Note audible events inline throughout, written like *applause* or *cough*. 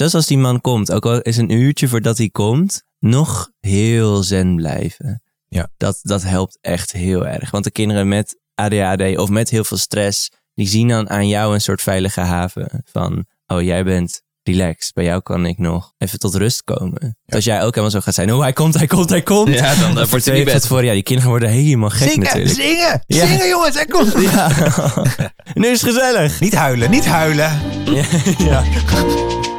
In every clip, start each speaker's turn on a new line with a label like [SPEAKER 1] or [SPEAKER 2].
[SPEAKER 1] zelfs als die man komt, ook al is een uurtje voordat hij komt, nog heel zen blijven.
[SPEAKER 2] Ja.
[SPEAKER 1] Dat, dat helpt echt heel erg. Want de kinderen met ADHD of met heel veel stress, die zien dan aan jou een soort veilige haven. Van, oh, jij bent relaxed. Bij jou kan ik nog even tot rust komen. Als jij ook helemaal zo gaat zijn, oh, hij komt, hij komt, hij komt.
[SPEAKER 3] Ja, dan *laughs* wordt niet bed.
[SPEAKER 1] voor. Ja, die kinderen worden helemaal gek
[SPEAKER 2] Zingen,
[SPEAKER 1] natuurlijk.
[SPEAKER 2] zingen,
[SPEAKER 1] Ja.
[SPEAKER 2] zingen jongens, hij komt. *laughs*
[SPEAKER 1] Ja. nu is het gezellig.
[SPEAKER 2] Niet huilen, niet huilen.
[SPEAKER 1] Ja. *laughs*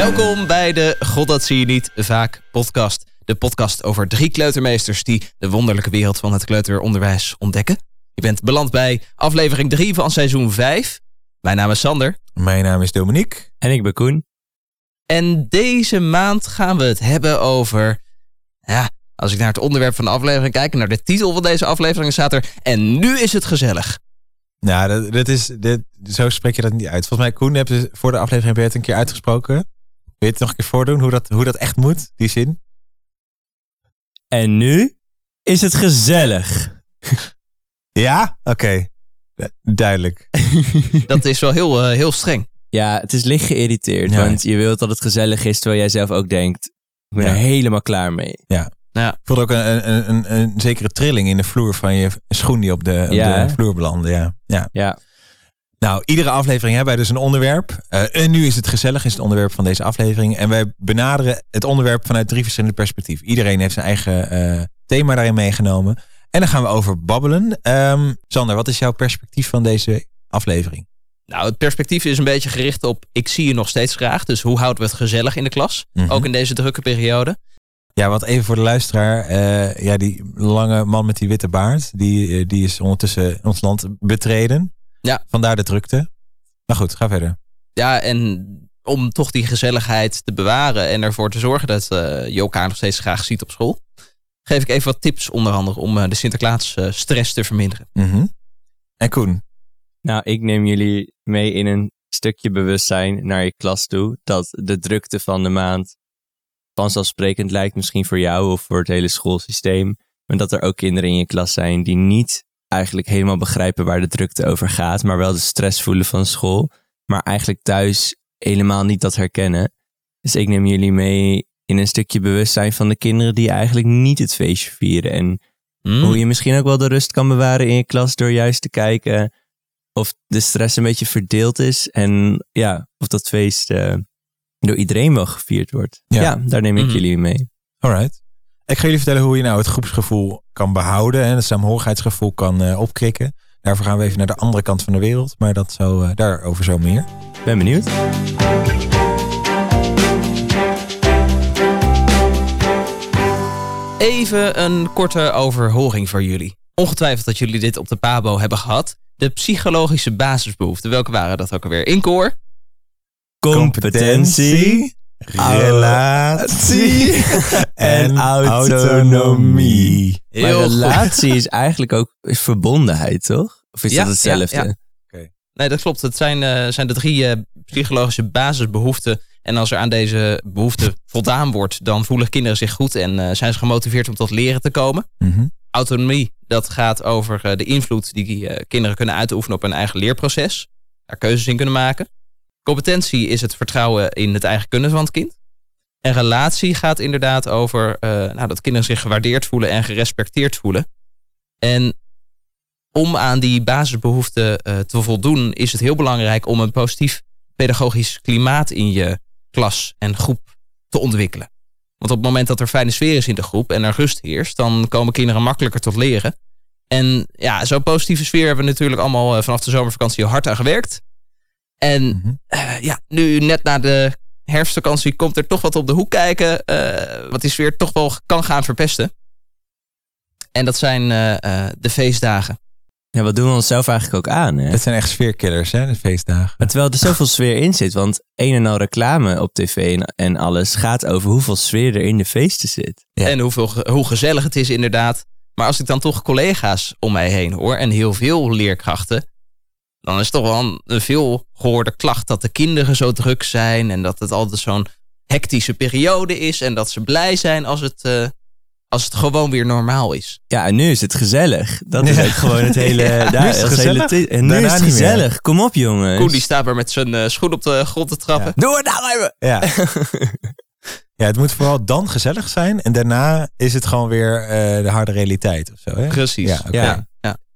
[SPEAKER 3] Welkom bij de God dat zie je niet vaak podcast. De podcast over drie kleutermeesters die de wonderlijke wereld van het kleuteronderwijs ontdekken. Je bent beland bij aflevering 3 van seizoen 5. Mijn naam is Sander.
[SPEAKER 2] Mijn naam is Dominique.
[SPEAKER 1] En ik ben Koen.
[SPEAKER 3] En deze maand gaan we het hebben over. Ja, als ik naar het onderwerp van de aflevering kijk en naar de titel van deze aflevering staat er. En nu is het gezellig.
[SPEAKER 2] Nou, dat, dat is, dit, zo spreek je dat niet uit. Volgens mij, Koen, heb je voor de aflevering heb je het een keer uitgesproken. Wil je het nog een keer voordoen, hoe dat, hoe dat echt moet, die zin?
[SPEAKER 1] En nu is het gezellig. *laughs*
[SPEAKER 2] Ja? Oké. Duidelijk. *laughs*
[SPEAKER 3] Dat is wel heel, eh, heel streng.
[SPEAKER 1] Ja, het is licht geïrriteerd.
[SPEAKER 2] Ja.
[SPEAKER 1] Want je wilt dat het gezellig is, terwijl jij zelf ook denkt, ik ben
[SPEAKER 2] Ja.
[SPEAKER 1] er helemaal klaar mee.
[SPEAKER 2] Ik voelde ook een, een, een, een zekere trilling in de vloer van je schoen die op de, op
[SPEAKER 1] Ja,
[SPEAKER 2] de vloer belandde. Ja. ja.
[SPEAKER 1] Ja,
[SPEAKER 2] Nou, iedere aflevering hebben wij dus een onderwerp. Eh, en nu is het gezellig, is het onderwerp van deze aflevering. En wij benaderen het onderwerp vanuit drie verschillende perspectieven. Iedereen heeft zijn eigen eh, thema daarin meegenomen. En daar gaan we over babbelen. Ehm, Sander, wat is jouw perspectief van deze aflevering?
[SPEAKER 3] Nou, het perspectief is een beetje gericht op. Ik zie je nog steeds graag. Dus hoe houden we het gezellig in de klas?
[SPEAKER 2] Mhm.
[SPEAKER 3] Ook in deze drukke periode.
[SPEAKER 2] Ja, wat even voor de luisteraar. eh, ja, die lange man met die witte baard, die, die is ondertussen ons land betreden.
[SPEAKER 3] Ja.
[SPEAKER 2] Vandaar de drukte. Maar goed, ga verder.
[SPEAKER 3] Ja, en om toch die gezelligheid te bewaren en ervoor te zorgen dat eh, je elkaar nog steeds graag ziet op school, geef ik even wat tips onder andere om eh, de Sinterklaas eh, stress te verminderen.
[SPEAKER 2] Mhm. En Koen,
[SPEAKER 1] nou, ik neem jullie mee in een stukje bewustzijn naar je klas toe. Dat de drukte van de maand vanzelfsprekend lijkt misschien voor jou of voor het hele schoolsysteem. Maar dat er ook kinderen in je klas zijn die niet eigenlijk helemaal begrijpen waar de drukte over gaat. Maar wel de stress voelen van school. Maar eigenlijk thuis helemaal niet dat herkennen. Dus ik neem jullie mee in een stukje bewustzijn van de kinderen die eigenlijk niet het feestje vieren. En
[SPEAKER 3] Hmm.
[SPEAKER 1] hoe je misschien ook wel de rust kan bewaren in je klas door juist te kijken of de stress een beetje verdeeld is en ja, of dat feest eh, door iedereen wel gevierd wordt.
[SPEAKER 2] Ja.
[SPEAKER 1] Ja, daar neem ik
[SPEAKER 3] Mhm.
[SPEAKER 1] jullie mee.
[SPEAKER 2] alright. Ik ga jullie vertellen hoe je nou het groepsgevoel kan behouden en het saamhorigheidsgevoel kan eh, opkrikken. Daarvoor gaan we even naar de andere kant van de wereld, maar dat zo, eh, daarover zo meer.
[SPEAKER 1] Ben benieuwd.
[SPEAKER 3] Even een korte overhoring voor jullie. Ongetwijfeld dat jullie dit op de Pabo hebben gehad. De psychologische basisbehoeften, welke waren dat ook alweer? Inkoor,
[SPEAKER 1] Competentie,
[SPEAKER 2] relatie *laughs*
[SPEAKER 1] en autonomie. Maar
[SPEAKER 3] goed.
[SPEAKER 1] relatie is eigenlijk ook verbondenheid, toch? Of is
[SPEAKER 3] Ja,
[SPEAKER 1] dat hetzelfde?
[SPEAKER 3] ja, Nee, dat klopt. Het zijn, eh, zijn de drie eh, psychologische basisbehoeften. En als er aan deze behoeften voldaan wordt, dan voelen kinderen zich goed en eh, zijn ze gemotiveerd om tot leren te komen.
[SPEAKER 2] Mhm.
[SPEAKER 3] Autonomie, dat gaat over eh, de invloed die eh, kinderen kunnen uitoefenen op hun eigen leerproces. Daar keuzes in kunnen maken. Competentie is het vertrouwen in het eigen kunnen van het kind. En relatie gaat inderdaad over eh, nou, dat kinderen zich gewaardeerd voelen en gerespecteerd voelen. En om aan die basisbehoeften eh, te voldoen, is het heel belangrijk om een positief pedagogisch klimaat in je klas en groep te ontwikkelen. Want op het moment dat er fijne sfeer is in de groep en er rust heerst, dan komen kinderen makkelijker tot leren. En ja, zo'n positieve sfeer hebben we natuurlijk allemaal eh, vanaf de zomervakantie hard aan gewerkt. En
[SPEAKER 2] Mhm.
[SPEAKER 3] eh, ja, nu net na de herfstvakantie komt er toch wat op de hoek kijken, eh, wat die sfeer toch wel kan gaan verpesten. En dat zijn eh, eh, de feestdagen.
[SPEAKER 1] Ja, wat doen we onszelf eigenlijk ook aan? Hè?
[SPEAKER 2] Het zijn echt sfeerkillers, hè, de feestdagen.
[SPEAKER 1] Maar terwijl er zoveel sfeer in zit, want een en al reclame op tv en, en alles gaat over hoeveel sfeer er in de feesten zit.
[SPEAKER 2] Ja.
[SPEAKER 3] En hoeveel, hoe gezellig het is inderdaad. Maar als ik dan toch collega's om mij heen hoor en heel veel leerkrachten, dan is het toch wel een, veel gehoorde klacht dat de kinderen zo druk zijn en dat het altijd zo'n hectische periode is en dat ze blij zijn als het, eh, als het gewoon weer normaal is.
[SPEAKER 1] Ja, en nu is het gezellig. Dat is
[SPEAKER 2] Ja.
[SPEAKER 1] ook gewoon het hele... *laughs*
[SPEAKER 2] Ja,
[SPEAKER 1] daar,
[SPEAKER 2] nu is het
[SPEAKER 1] hele
[SPEAKER 2] gezellig.
[SPEAKER 1] ti- en nu
[SPEAKER 2] Daarna
[SPEAKER 1] is het
[SPEAKER 2] meer.
[SPEAKER 1] gezellig. Kom op, jongens.
[SPEAKER 3] Koen die staat maar met zijn eh, schoen op de grond te trappen.
[SPEAKER 1] Doe het nou even!
[SPEAKER 2] Ja. *laughs* ja, het moet vooral dan gezellig zijn. En daarna is het gewoon weer eh, de harde realiteit of zo. Hè?
[SPEAKER 3] Precies.
[SPEAKER 2] Ja.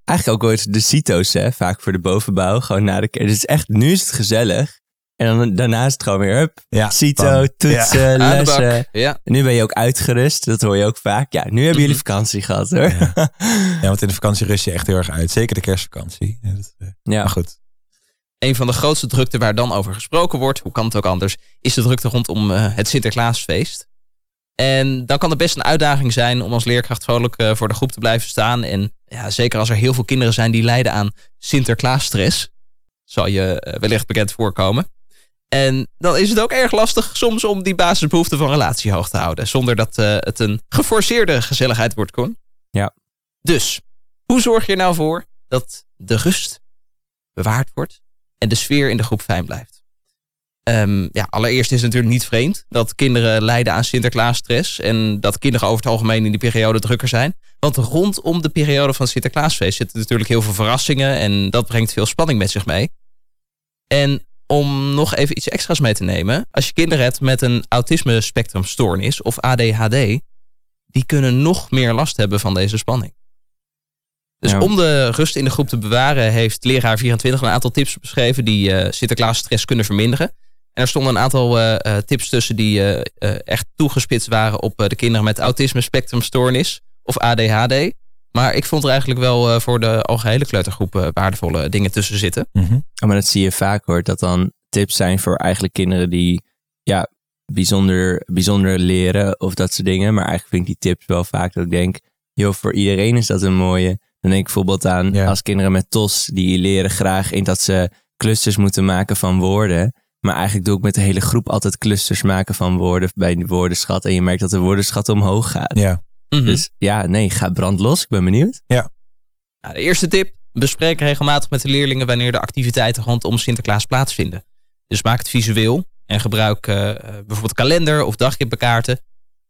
[SPEAKER 1] Eigenlijk ook ooit de CITO's, hè. Vaak voor de bovenbouw. Gewoon na de kerst. Het is echt... Nu is het gezellig. En dan, daarna is het gewoon weer... Hup,
[SPEAKER 2] Ja,
[SPEAKER 1] CITO,
[SPEAKER 2] bam.
[SPEAKER 1] toetsen, lessen.
[SPEAKER 3] Ja.
[SPEAKER 1] En nu ben je ook uitgerust. Dat hoor je ook vaak. Ja, nu hebben jullie vakantie gehad, hoor.
[SPEAKER 2] Ja. Ja, want in de vakantie rust je echt heel erg uit. Zeker de kerstvakantie. Ja, dat, eh,
[SPEAKER 1] Ja.
[SPEAKER 2] Maar goed.
[SPEAKER 3] Een van de grootste drukte waar dan over gesproken wordt, hoe kan het ook anders, is de drukte rondom eh, het Sinterklaasfeest. En dan kan het best een uitdaging zijn om als leerkracht vrolijk eh, voor de groep te blijven staan. En ja, zeker als er heel veel kinderen zijn die lijden aan Sinterklaasstress, zal je eh, wellicht bekend voorkomen. En dan is het ook erg lastig soms om die basisbehoeften van relatie hoog te houden, zonder dat eh, het een geforceerde gezelligheid wordt, Koen.
[SPEAKER 1] Ja.
[SPEAKER 3] Dus, hoe zorg je er nou voor dat de rust bewaard wordt en de sfeer in de groep fijn blijft? Ehm, ja, allereerst is het natuurlijk niet vreemd dat kinderen lijden aan Sinterklaasstress en dat kinderen over het algemeen in die periode drukker zijn. Want rondom de periode van Sinterklaasfeest zitten natuurlijk heel veel verrassingen en dat brengt veel spanning met zich mee. En om nog even iets extra's mee te nemen, als je kinderen hebt met een autisme spectrumstoornis of ADHD, die kunnen nog meer last hebben van deze spanning. Dus
[SPEAKER 1] Ja.
[SPEAKER 3] om de rust in de groep te bewaren, heeft leraar 24 een aantal tips beschreven die eh Sinterklaasstress kunnen verminderen. En er stonden een aantal eh, eh, tips tussen die echt toegespitst waren op de kinderen met autisme spectrumstoornis of ADHD. Maar ik vond er eigenlijk wel eh, voor de algehele kleutergroep eh, waardevolle dingen tussen zitten.
[SPEAKER 2] Mhm.
[SPEAKER 1] Maar dat zie je vaak hoor. Dat dan tips zijn voor eigenlijk kinderen die ja, bijzonder, bijzonder leren of dat soort dingen. Maar eigenlijk vind ik die tips wel vaak dat ik denk, joh, voor iedereen is dat een mooie. Dan denk ik bijvoorbeeld aan
[SPEAKER 2] Ja.
[SPEAKER 1] als kinderen met TOS, die leren graag in dat ze clusters moeten maken van woorden. Maar eigenlijk doe ik met de hele groep altijd clusters maken van woorden bij de woordenschat. En je merkt dat de woordenschat omhoog gaat.
[SPEAKER 2] Ja.
[SPEAKER 3] Mhm.
[SPEAKER 1] Dus ja, nee, ga brand los. Ik ben benieuwd.
[SPEAKER 3] Nou, de eerste tip. Bespreek regelmatig met de leerlingen wanneer de activiteiten rondom Sinterklaas plaatsvinden. Dus maak het visueel en gebruik eh, eh, bijvoorbeeld kalender of dagkippenkaarten.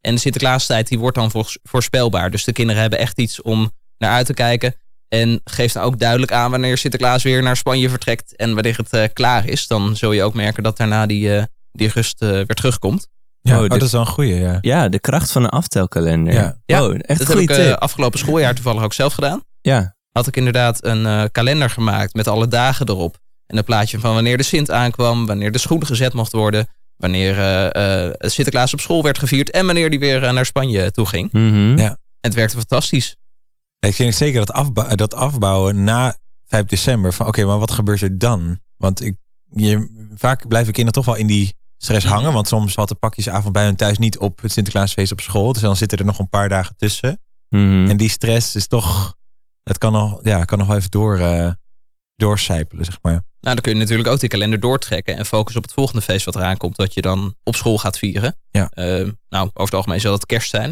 [SPEAKER 3] En de Sinterklaastijd die wordt dan voors- voorspelbaar. Dus de kinderen hebben echt iets om naar uit te kijken. En geef dan ook duidelijk aan wanneer Sinterklaas weer naar Spanje vertrekt en wanneer het eh, klaar is. Dan zul je ook merken dat daarna die, die rust weer terugkomt.
[SPEAKER 2] Ja,
[SPEAKER 1] Oh,
[SPEAKER 2] oh, dat is wel een goeie, ja.
[SPEAKER 1] Ja, de kracht van een aftelkalender.
[SPEAKER 2] Ja.
[SPEAKER 3] Ja,
[SPEAKER 1] oh, echt
[SPEAKER 3] dat heb ik
[SPEAKER 1] goede
[SPEAKER 3] eh, afgelopen schooljaar toevallig ook zelf gedaan.
[SPEAKER 1] Ja,
[SPEAKER 3] had ik inderdaad een eh, kalender gemaakt met alle dagen erop. En een plaatje van wanneer de Sint aankwam, wanneer de schoen gezet mocht worden, wanneer eh, eh, Sinterklaas op school werd gevierd en wanneer die weer naar Spanje toe ging.
[SPEAKER 1] Mhm.
[SPEAKER 2] Ja.
[SPEAKER 3] En het werkte fantastisch.
[SPEAKER 2] Ik vind zeker dat, afbou- dat afbouwen na 5 december. Van oké, maar wat gebeurt er dan? Want ik, je, vaak blijven kinderen toch wel in die stress hangen. Want soms had de pakjesavond bij hun thuis niet op het Sinterklaasfeest op school. Dus dan zitten er nog een paar dagen tussen.
[SPEAKER 1] Mhm.
[SPEAKER 2] En die stress is toch... Het kan nog, ja, kan nog wel even door, eh doorcijpelen, zeg maar.
[SPEAKER 3] Nou, dan kun je natuurlijk ook die kalender doortrekken en focussen op het volgende feest wat eraan komt, dat je dan op school gaat vieren.
[SPEAKER 2] Ja.
[SPEAKER 3] Eh, nou, over het algemeen zal dat kerst zijn.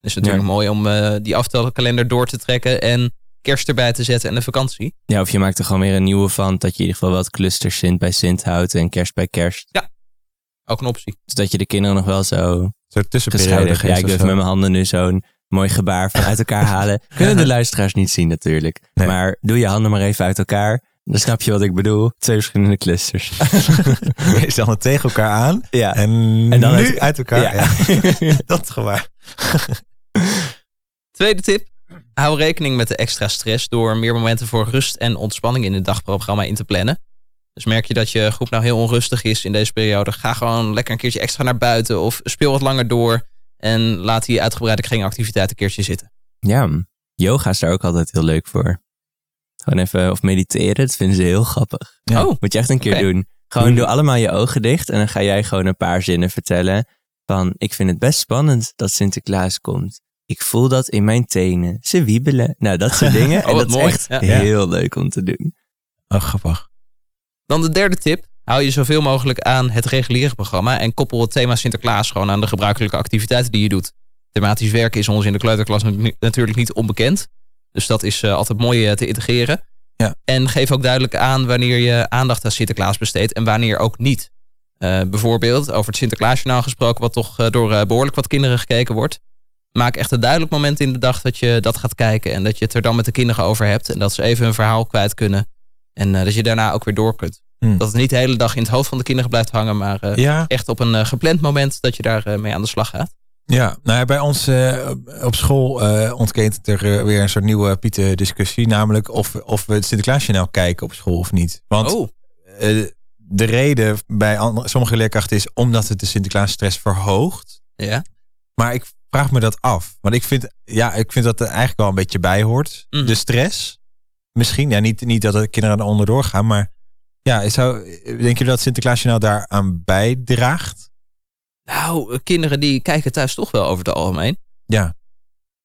[SPEAKER 3] Dus het is natuurlijk mooi om eh, die aftelkalender door te trekken en kerst erbij te zetten en de vakantie.
[SPEAKER 1] Ja, of je maakt er gewoon weer een nieuwe van. Dat je in ieder geval wat clusters Sint bij Sint houdt en kerst bij kerst.
[SPEAKER 3] Ook een optie.
[SPEAKER 1] Zodat je de kinderen nog wel zo
[SPEAKER 2] Zo'n tussenperiode geeft
[SPEAKER 1] Ja, ik durf
[SPEAKER 2] zo.
[SPEAKER 1] met mijn handen nu zo'n mooi gebaar van uit elkaar *laughs* halen. Kunnen de luisteraars niet zien natuurlijk.
[SPEAKER 2] Nee.
[SPEAKER 1] Maar doe je handen maar even uit elkaar. Dan snap je wat ik bedoel. Twee verschillende clusters. *laughs*
[SPEAKER 2] Je stelt het tegen elkaar aan.
[SPEAKER 1] ja.
[SPEAKER 2] En,
[SPEAKER 1] En dan
[SPEAKER 2] nu
[SPEAKER 1] uit-
[SPEAKER 2] uit, elkaar.
[SPEAKER 1] Ja.
[SPEAKER 2] Ja. *laughs* dat is gewaar.
[SPEAKER 3] Tweede tip. Hou rekening met de extra stress door meer momenten voor rust en ontspanning in het dagprogramma in te plannen. Dus merk je dat je groep nou heel onrustig is in deze periode, ga gewoon lekker een keertje extra naar buiten of speel wat langer door en laat die uitgebreide kringactiviteit een keertje zitten.
[SPEAKER 1] Ja, yoga is daar ook altijd heel leuk voor. Gewoon even, of mediteren, dat vinden ze heel grappig.
[SPEAKER 2] Ja.
[SPEAKER 3] Oh,
[SPEAKER 1] Moet je echt een keer doen. Gewoon
[SPEAKER 2] Doe-
[SPEAKER 1] allemaal je ogen dicht en dan ga jij gewoon een paar zinnen vertellen. Van, ik vind het best spannend dat Sinterklaas komt. Ik voel dat in mijn tenen. Ze wiebelen. Nou, dat soort *laughs* dingen.
[SPEAKER 3] Oh,
[SPEAKER 1] en
[SPEAKER 3] wat
[SPEAKER 1] dat is
[SPEAKER 3] mooi.
[SPEAKER 1] echt
[SPEAKER 3] Ja.
[SPEAKER 1] heel leuk om te doen.
[SPEAKER 2] Oh, grappig.
[SPEAKER 3] Dan de derde tip. Hou je zoveel mogelijk aan het reguliere programma en koppel het thema Sinterklaas gewoon aan de gebruikelijke activiteiten die je doet. Thematisch werken is ons in de kleuterklas natuurlijk niet onbekend. Dus dat is eh, altijd mooi eh, te integreren.
[SPEAKER 2] Ja.
[SPEAKER 3] En geef ook duidelijk aan wanneer je aandacht aan Sinterklaas besteedt en wanneer ook niet. Eh, bijvoorbeeld over het Sinterklaasjournaal gesproken, wat toch door eh, behoorlijk wat kinderen gekeken wordt. Maak echt een duidelijk moment in de dag dat je dat gaat kijken. En dat je het er dan met de kinderen over hebt. En dat ze even hun verhaal kwijt kunnen. En eh, dat je daarna ook weer door kunt.
[SPEAKER 2] Hmm.
[SPEAKER 3] Dat het niet de hele dag in het hoofd van de kinderen blijft hangen. Maar eh,
[SPEAKER 2] Ja,
[SPEAKER 3] echt op een eh, gepland moment dat je daar mee aan de slag gaat.
[SPEAKER 2] ja. Nou, ja, bij ons op- school eh ontkent er weer een soort nieuwe Pieten discussie. Namelijk of, of we het Sinterklaasjournaal kijken op school of niet. Want
[SPEAKER 3] oh,
[SPEAKER 2] de reden bij andere, sommige leerkrachten is omdat het de Sinterklaasstress verhoogt.
[SPEAKER 3] ja.
[SPEAKER 2] Maar ik vraag me dat af. Want ik vind, ja, ik vind dat er eigenlijk wel een beetje bij hoort.
[SPEAKER 3] Mhm.
[SPEAKER 2] De stress. Misschien, ja, niet, niet dat de kinderen er onderdoor gaan, maar ja, zou, denk je dat Sinterklaasjournaal daaraan bijdraagt?
[SPEAKER 3] Nou, eh, kinderen die kijken thuis toch wel over het algemeen.
[SPEAKER 2] Ja.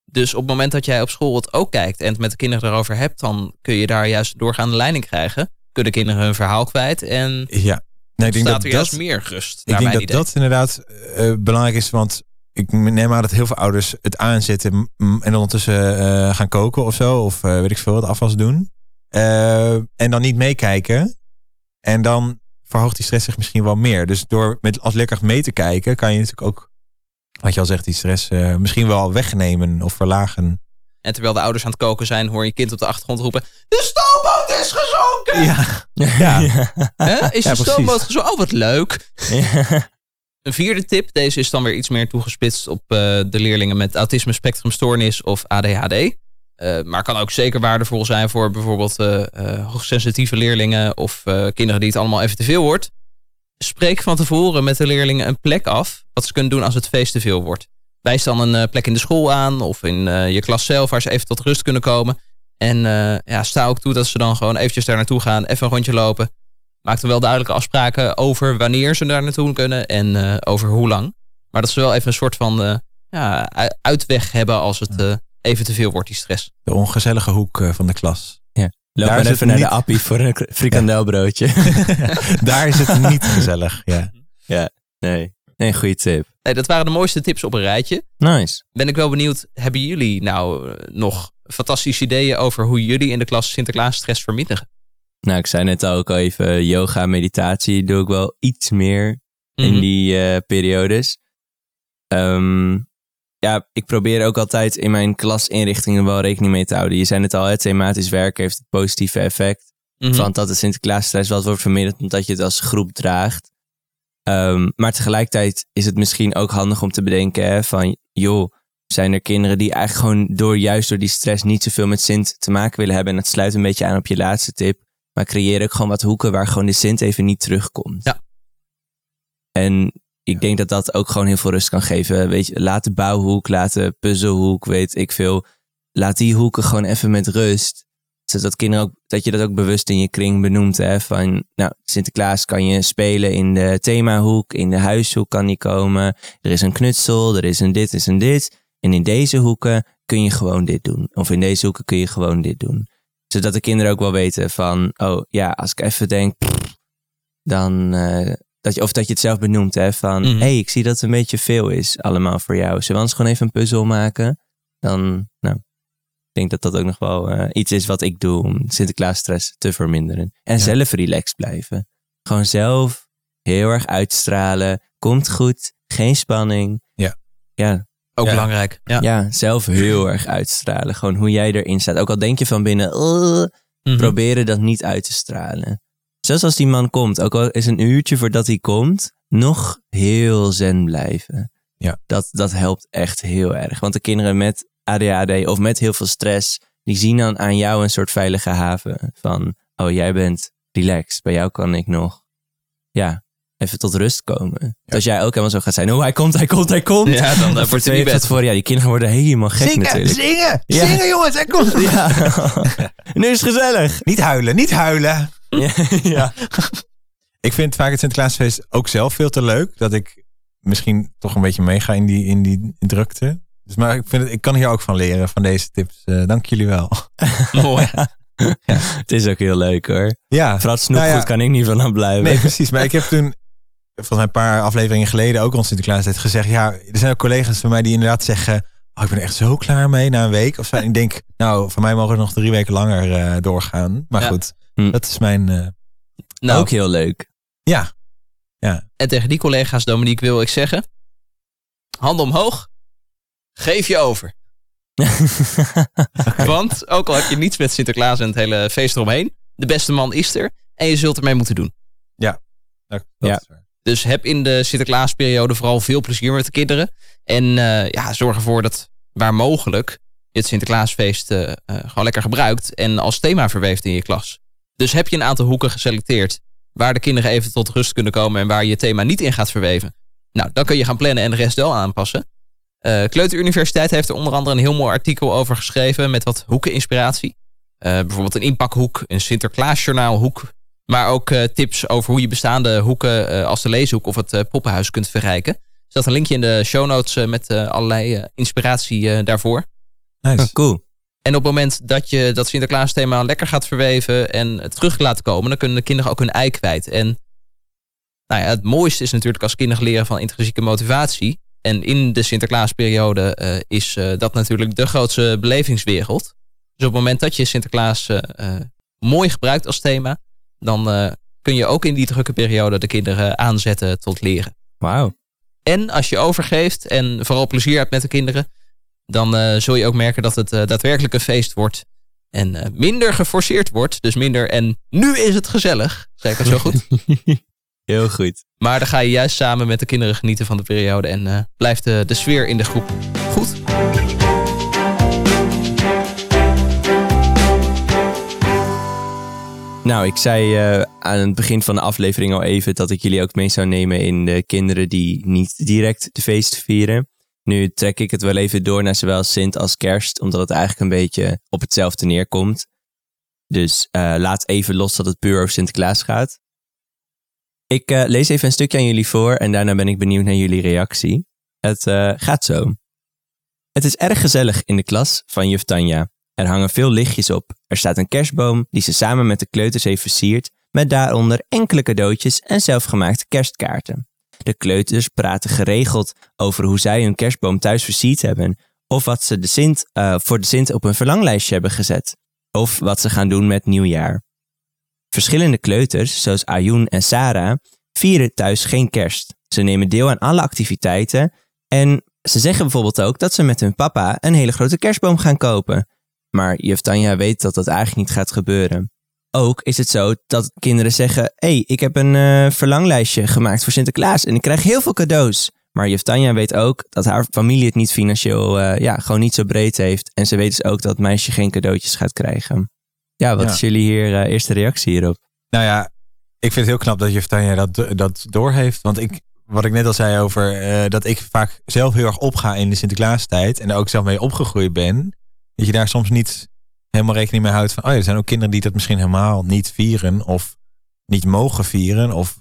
[SPEAKER 3] Dus op het moment dat jij op school het ook kijkt en het met de kinderen erover hebt, dan kun je daar juist doorgaande leiding krijgen. Kunnen kinderen hun verhaal kwijt en
[SPEAKER 2] Ja. Nee, ik denk
[SPEAKER 3] staat
[SPEAKER 2] dat
[SPEAKER 3] er
[SPEAKER 2] dat,
[SPEAKER 3] juist meer rust.
[SPEAKER 2] ik denk dat
[SPEAKER 3] idee.
[SPEAKER 2] dat inderdaad eh, belangrijk is, want ik neem aan dat heel veel ouders het aanzetten en ondertussen eh, gaan koken of zo, of eh, weet ik veel, wat afwas doen. Eh, en dan niet meekijken. En dan verhoogt die stress zich misschien wel meer. Dus door met als leerkracht mee te kijken, kan je natuurlijk ook, wat je al zegt, die stress eh, misschien wel wegnemen of verlagen.
[SPEAKER 3] En terwijl de ouders aan het koken zijn, hoor je kind op de achtergrond roepen: De stoomboot is gezonken!
[SPEAKER 2] Ja,
[SPEAKER 1] ja. *laughs*
[SPEAKER 3] Hè? Is
[SPEAKER 2] Ja,
[SPEAKER 3] de stoomboot gezonken? Oh, wat leuk.
[SPEAKER 1] Ja. *laughs*
[SPEAKER 3] Een vierde tip, deze is dan weer iets meer toegespitst op eh, de leerlingen met autisme spectrumstoornis of ADHD. Eh, maar kan ook zeker waardevol zijn voor bijvoorbeeld eh, hoogsensitieve leerlingen of kinderen die het allemaal even te veel wordt. Spreek van tevoren met de leerlingen een plek af wat ze kunnen doen als het feest te veel wordt. Wijs dan een plek in de school aan of in je klas zelf waar ze even tot rust kunnen komen. En ja, sta ook toe dat ze dan gewoon eventjes daar naartoe gaan, even een rondje lopen. Maak dan wel duidelijke afspraken over wanneer ze daar naartoe kunnen en eh, over hoe lang. Maar dat ze wel even een soort van eh, ja, uitweg hebben als het eh, even te veel wordt, die stress.
[SPEAKER 2] de ongezellige hoek van de klas.
[SPEAKER 1] Loop
[SPEAKER 2] Daar
[SPEAKER 1] even
[SPEAKER 2] het
[SPEAKER 1] naar de
[SPEAKER 2] niet-
[SPEAKER 1] appie voor een *laughs* frikandelbroodje. *laughs*
[SPEAKER 2] Daar is het niet gezellig. Ja.
[SPEAKER 1] nee. nee, goede tip.
[SPEAKER 3] Nee, dat waren de mooiste tips op een rijtje.
[SPEAKER 1] Nice.
[SPEAKER 3] Ben ik wel benieuwd, hebben jullie nou nog fantastische ideeën over hoe jullie in de klas Sinterklaas stress verminderen?
[SPEAKER 1] Nou, ik zei net ook al even, yoga, meditatie doe ik wel iets meer in
[SPEAKER 3] Mhm.
[SPEAKER 1] die eh, periodes. Ehm, ja, ik probeer ook altijd in mijn klasinrichtingen wel rekening mee te houden. Je zei het al, het thematisch werken heeft het positieve effect.
[SPEAKER 3] Mhm.
[SPEAKER 1] Van dat de Sinterklaasstress wat wordt verminderd omdat je het als groep draagt. Ehm, maar tegelijkertijd is het misschien ook handig om te bedenken hè, van, joh, zijn er kinderen die eigenlijk gewoon door, juist door die stress niet zoveel met Sint te maken willen hebben. En dat sluit een beetje aan op je laatste tip. Maar creëer ook gewoon wat hoeken waar gewoon de Sint even niet terugkomt.
[SPEAKER 3] Ja.
[SPEAKER 1] En ik denk dat dat ook gewoon heel veel rust kan geven. Weet je, laat de bouwhoek, laat de puzzelhoek, weet ik veel. Laat die hoeken gewoon even met rust. Zodat kinderen ook, dat je dat ook bewust in je kring benoemt. Hè? Van, nou, Sinterklaas kan je spelen in de themahoek, in de huishoek kan die komen. Er is een knutsel, er is een dit, er is een dit. En in deze hoeken kun je gewoon dit doen. Of in deze hoeken kun je gewoon dit doen. Zodat de kinderen ook wel weten van, oh ja, als ik even denk, dan, eh, dat je, of dat je het zelf benoemt, hè, van,
[SPEAKER 3] Mhm.
[SPEAKER 1] hey, ik zie dat het een beetje veel is allemaal voor jou. Zullen we anders gewoon even een puzzel maken? Dan, nou, ik denk dat dat ook nog wel eh, iets is wat ik doe om Sinterklaas stress te verminderen. En
[SPEAKER 2] Ja.
[SPEAKER 1] zelf relaxed blijven. Gewoon zelf heel erg uitstralen. Komt goed, geen spanning.
[SPEAKER 2] Ja.
[SPEAKER 1] Ja,
[SPEAKER 3] Ook
[SPEAKER 2] Ja.
[SPEAKER 3] belangrijk. Ja.
[SPEAKER 1] ja, zelf heel erg uitstralen. Gewoon hoe jij erin staat. Ook al denk je van binnen,
[SPEAKER 3] Mhm.
[SPEAKER 1] proberen dat niet uit te stralen. Zelfs als die man komt, ook al is een uurtje voordat hij komt, nog heel zen blijven.
[SPEAKER 2] Ja.
[SPEAKER 1] Dat, dat helpt echt heel erg. Want de kinderen met ADHD of met heel veel stress, die zien dan aan jou een soort veilige haven. Van, oh jij bent relaxed, bij jou kan ik nog, ja, even tot rust komen. Als jij ook helemaal zo gaat zijn, oh hij komt, hij komt, hij komt.
[SPEAKER 3] Ja, dan,
[SPEAKER 1] voor
[SPEAKER 3] wordt het
[SPEAKER 1] twee
[SPEAKER 3] niet
[SPEAKER 1] voor, ja, die kinderen worden helemaal gek
[SPEAKER 2] Zingen,
[SPEAKER 1] natuurlijk.
[SPEAKER 2] zingen,
[SPEAKER 1] Ja.
[SPEAKER 2] zingen jongens, en kom.
[SPEAKER 1] Ja. *laughs* nu is het gezellig.
[SPEAKER 2] Niet huilen, niet huilen.
[SPEAKER 1] Ja, *laughs* ja.
[SPEAKER 2] Ik vind vaak het Sinterklaasfeest ook zelf veel te leuk. Dat ik misschien toch een beetje meega in die, in die drukte. Dus maar ik, vind het, ik kan hier ook van leren, van deze tips. Eh, dank jullie wel. *laughs*
[SPEAKER 3] Mooi.
[SPEAKER 1] Het is ook heel leuk hoor.
[SPEAKER 2] Ja,
[SPEAKER 1] Vooral snoepgoed
[SPEAKER 2] Nou ja.
[SPEAKER 1] kan ik niet van aan blijven.
[SPEAKER 2] nee, precies. Maar ik heb toen, volgens mij een paar afleveringen geleden, ook rond Sinterklaas tijd gezegd. Ja, er zijn ook collega's van mij die inderdaad zeggen. Oh, ik ben er echt zo klaar mee na een week. Of zo. En ik denk, nou, voor mij mogen we nog drie weken langer eh, doorgaan. Maar
[SPEAKER 3] Ja.
[SPEAKER 2] goed,
[SPEAKER 1] Hm.
[SPEAKER 2] dat is mijn. eh,
[SPEAKER 3] Nou,
[SPEAKER 1] Ook heel leuk.
[SPEAKER 2] ja, Ja.
[SPEAKER 3] En tegen die collega's, Dominique, wil ik zeggen... Handen omhoog. Geef je over. *laughs* Want ook al heb je niets met Sinterklaas en het hele feest eromheen... de beste man is er en je zult ermee moeten doen.
[SPEAKER 2] Dat, dat
[SPEAKER 1] Ja.
[SPEAKER 2] is waar.
[SPEAKER 3] Dus heb in de Sinterklaasperiode vooral veel plezier met de kinderen. En eh, ja, zorg ervoor dat waar mogelijk het Sinterklaasfeest eh, eh, gewoon lekker gebruikt en als thema verweeft in je klas. Dus heb je een aantal hoeken geselecteerd waar de kinderen even tot rust kunnen komen en waar je thema niet in gaat verweven. Nou, dan kun je gaan plannen en de rest wel aanpassen. Eh Kleuteruniversiteit heeft er onder andere een heel mooi artikel over geschreven met wat hoekeninspiratie. Eh bijvoorbeeld een inpakhoek, een Sinterklaasjournaalhoek, maar ook eh, tips over hoe je bestaande hoeken eh, als de leeshoek of het eh, poppenhuis kunt verrijken. Er staat een linkje in de show notes eh, met allerlei eh, inspiratie eh, daarvoor.
[SPEAKER 2] Nice.
[SPEAKER 1] Oh, *laughs* cool.
[SPEAKER 3] En op het moment dat je dat Sinterklaas thema lekker gaat verweven en het terug laat komen, dan kunnen de kinderen ook hun ei kwijt. En nou ja, het mooiste is natuurlijk als kinderen leren van intrinsieke motivatie. En in de Sinterklaasperiode eh, is eh, dat natuurlijk de grootste belevingswereld. Dus op het moment dat je Sinterklaas mooi gebruikt als thema, dan eh, kun je ook in die drukke periode de kinderen aanzetten tot leren.
[SPEAKER 1] Wauw.
[SPEAKER 3] En als je overgeeft en vooral plezier hebt met de kinderen, dan eh, zul je ook merken dat het eh, daadwerkelijk een feest wordt. En minder geforceerd wordt. Dus minder en nu is het gezellig. Zeg ik dat zo goed? *laughs*
[SPEAKER 1] Heel goed.
[SPEAKER 3] maar dan ga je juist samen met de kinderen genieten van de periode. En blijft de, de sfeer in de groep goed.
[SPEAKER 1] Nou, ik zei eh, aan het begin van de aflevering al even dat ik jullie ook mee zou nemen in de kinderen die niet direct de feest vieren. Nu trek ik het wel even door naar zowel Sint als Kerst, omdat het eigenlijk een beetje op hetzelfde neerkomt. Dus eh, laat even los dat het puur over Sinterklaas gaat. Ik eh, lees even een stukje aan jullie voor en daarna ben ik benieuwd naar jullie reactie. Het gaat zo. Het is erg gezellig in de klas van juf Tanja. Er hangen veel lichtjes op. Er staat een kerstboom die ze samen met de kleuters heeft versierd, met daaronder enkele cadeautjes en zelfgemaakte kerstkaarten. De kleuters praten geregeld over hoe zij hun kerstboom thuis versierd hebben, of wat ze de Sint, eh, voor de Sint op een verlanglijstje hebben gezet, of wat ze gaan doen met nieuwjaar. Verschillende kleuters, zoals Ayun en Sarah, vieren thuis geen kerst. Ze nemen deel aan alle activiteiten en ze zeggen bijvoorbeeld ook dat ze met hun papa een hele grote kerstboom gaan kopen. Maar juf Tanja weet dat dat eigenlijk niet gaat gebeuren. Ook is het zo dat kinderen zeggen: Hé, hey, ik heb een eh, verlanglijstje gemaakt voor Sinterklaas en ik krijg heel veel cadeaus. Maar juf Tanja weet ook dat haar familie het niet financieel, eh, ja, gewoon niet zo breed heeft. En ze weet dus ook dat het meisje geen cadeautjes gaat krijgen. Ja, wat
[SPEAKER 2] Ja.
[SPEAKER 1] is jullie hier, eh, eerste reactie hierop?
[SPEAKER 2] Nou ja, ik vind het heel knap dat juf Tanja dat, dat doorheeft. Want ik, wat ik net al zei over dat ik vaak zelf heel erg opga in de Sinterklaastijd. En er ook zelf mee opgegroeid ben. Dat je daar soms niet helemaal rekening mee houdt van... oh er zijn ook kinderen die dat misschien helemaal niet vieren. Of niet mogen vieren. Of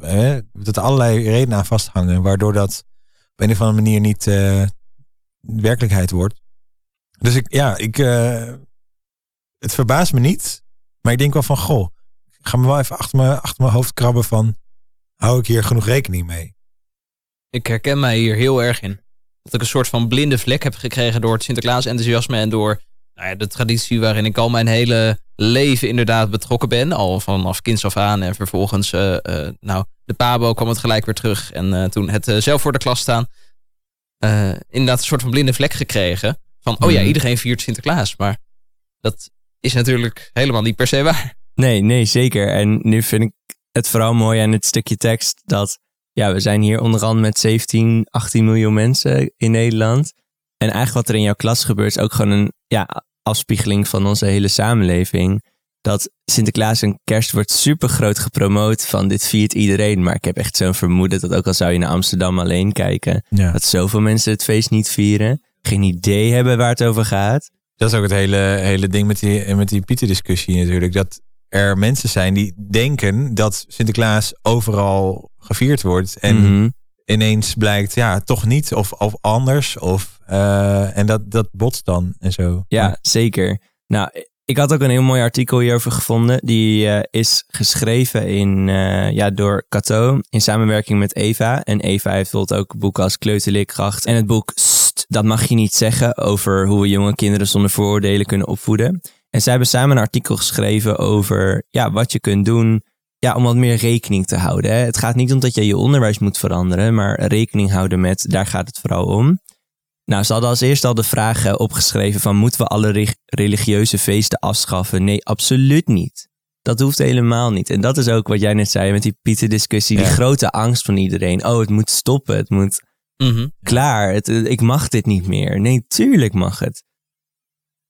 [SPEAKER 2] dat er allerlei redenen aan vasthangen. Waardoor dat op een of andere manier niet eh, werkelijkheid wordt. Dus ik, ja, ik... eh, het verbaast me niet. Maar ik denk wel van, goh, ik ga me wel even achter mijn, achter mijn hoofd krabben van, hou ik hier genoeg rekening mee?
[SPEAKER 3] Ik herken mij hier heel erg in. Dat ik een soort van blinde vlek heb gekregen door het Sinterklaas enthousiasme en door nou ja, de traditie waarin ik al mijn hele leven inderdaad betrokken ben. Al vanaf kinds af aan en vervolgens, eh, eh, nou, de pabo kwam het gelijk weer terug. En eh, toen het zelf voor de klas staan, inderdaad een soort van blinde vlek gekregen. Van, oh ja,
[SPEAKER 1] Mhm.
[SPEAKER 3] iedereen viert Sinterklaas. Maar dat is natuurlijk helemaal niet per se waar.
[SPEAKER 1] Nee, nee, zeker. En nu vind ik het vooral mooi aan het stukje tekst dat ja, we zijn hier onderhand met 17, 18 miljoen mensen in Nederland. En eigenlijk wat er in jouw klas gebeurt is ook gewoon een ja, afspiegeling van onze hele samenleving. Dat Sinterklaas en kerst wordt super groot gepromoot van dit viert iedereen. Maar ik heb echt zo'n vermoeden dat ook al zou je naar Amsterdam alleen kijken,
[SPEAKER 2] Ja.
[SPEAKER 1] dat zoveel mensen het feest niet vieren. Geen idee hebben waar het over gaat.
[SPEAKER 2] Dat is ook het hele, hele ding met die, met die Pieter-discussie natuurlijk. Dat er mensen zijn die denken dat Sinterklaas overal gevierd wordt. En
[SPEAKER 1] Mhm.
[SPEAKER 2] Ineens blijkt, ja, toch niet. Of, of anders. Of, eh, en dat, dat botst dan en zo.
[SPEAKER 1] Ja, zeker. Nou, ik had ook een heel mooi artikel hierover gevonden. Die eh, is geschreven in, eh, ja, door Cato in samenwerking met Eva. En Eva heeft bijvoorbeeld ook boeken als Kleuterleerkracht. En het boek Sst, Dat mag je niet zeggen over hoe we jonge kinderen zonder vooroordelen kunnen opvoeden. En zij hebben samen een artikel geschreven over ja, wat je kunt doen ja, om wat meer rekening te houden. Hè. Het gaat niet om dat je je onderwijs moet veranderen, maar rekening houden met, daar gaat het vooral om. Nou, ze hadden als eerste al de vraag eh, opgeschreven van, moeten we alle re- religieuze feesten afschaffen? Nee, absoluut niet. Dat hoeft helemaal niet. En dat is ook wat jij net zei met die Pieter-discussie, die grote angst van iedereen. Oh, het moet stoppen, het moet
[SPEAKER 3] Mhm.
[SPEAKER 1] klaar, het, ik mag dit niet meer. Nee, tuurlijk mag het.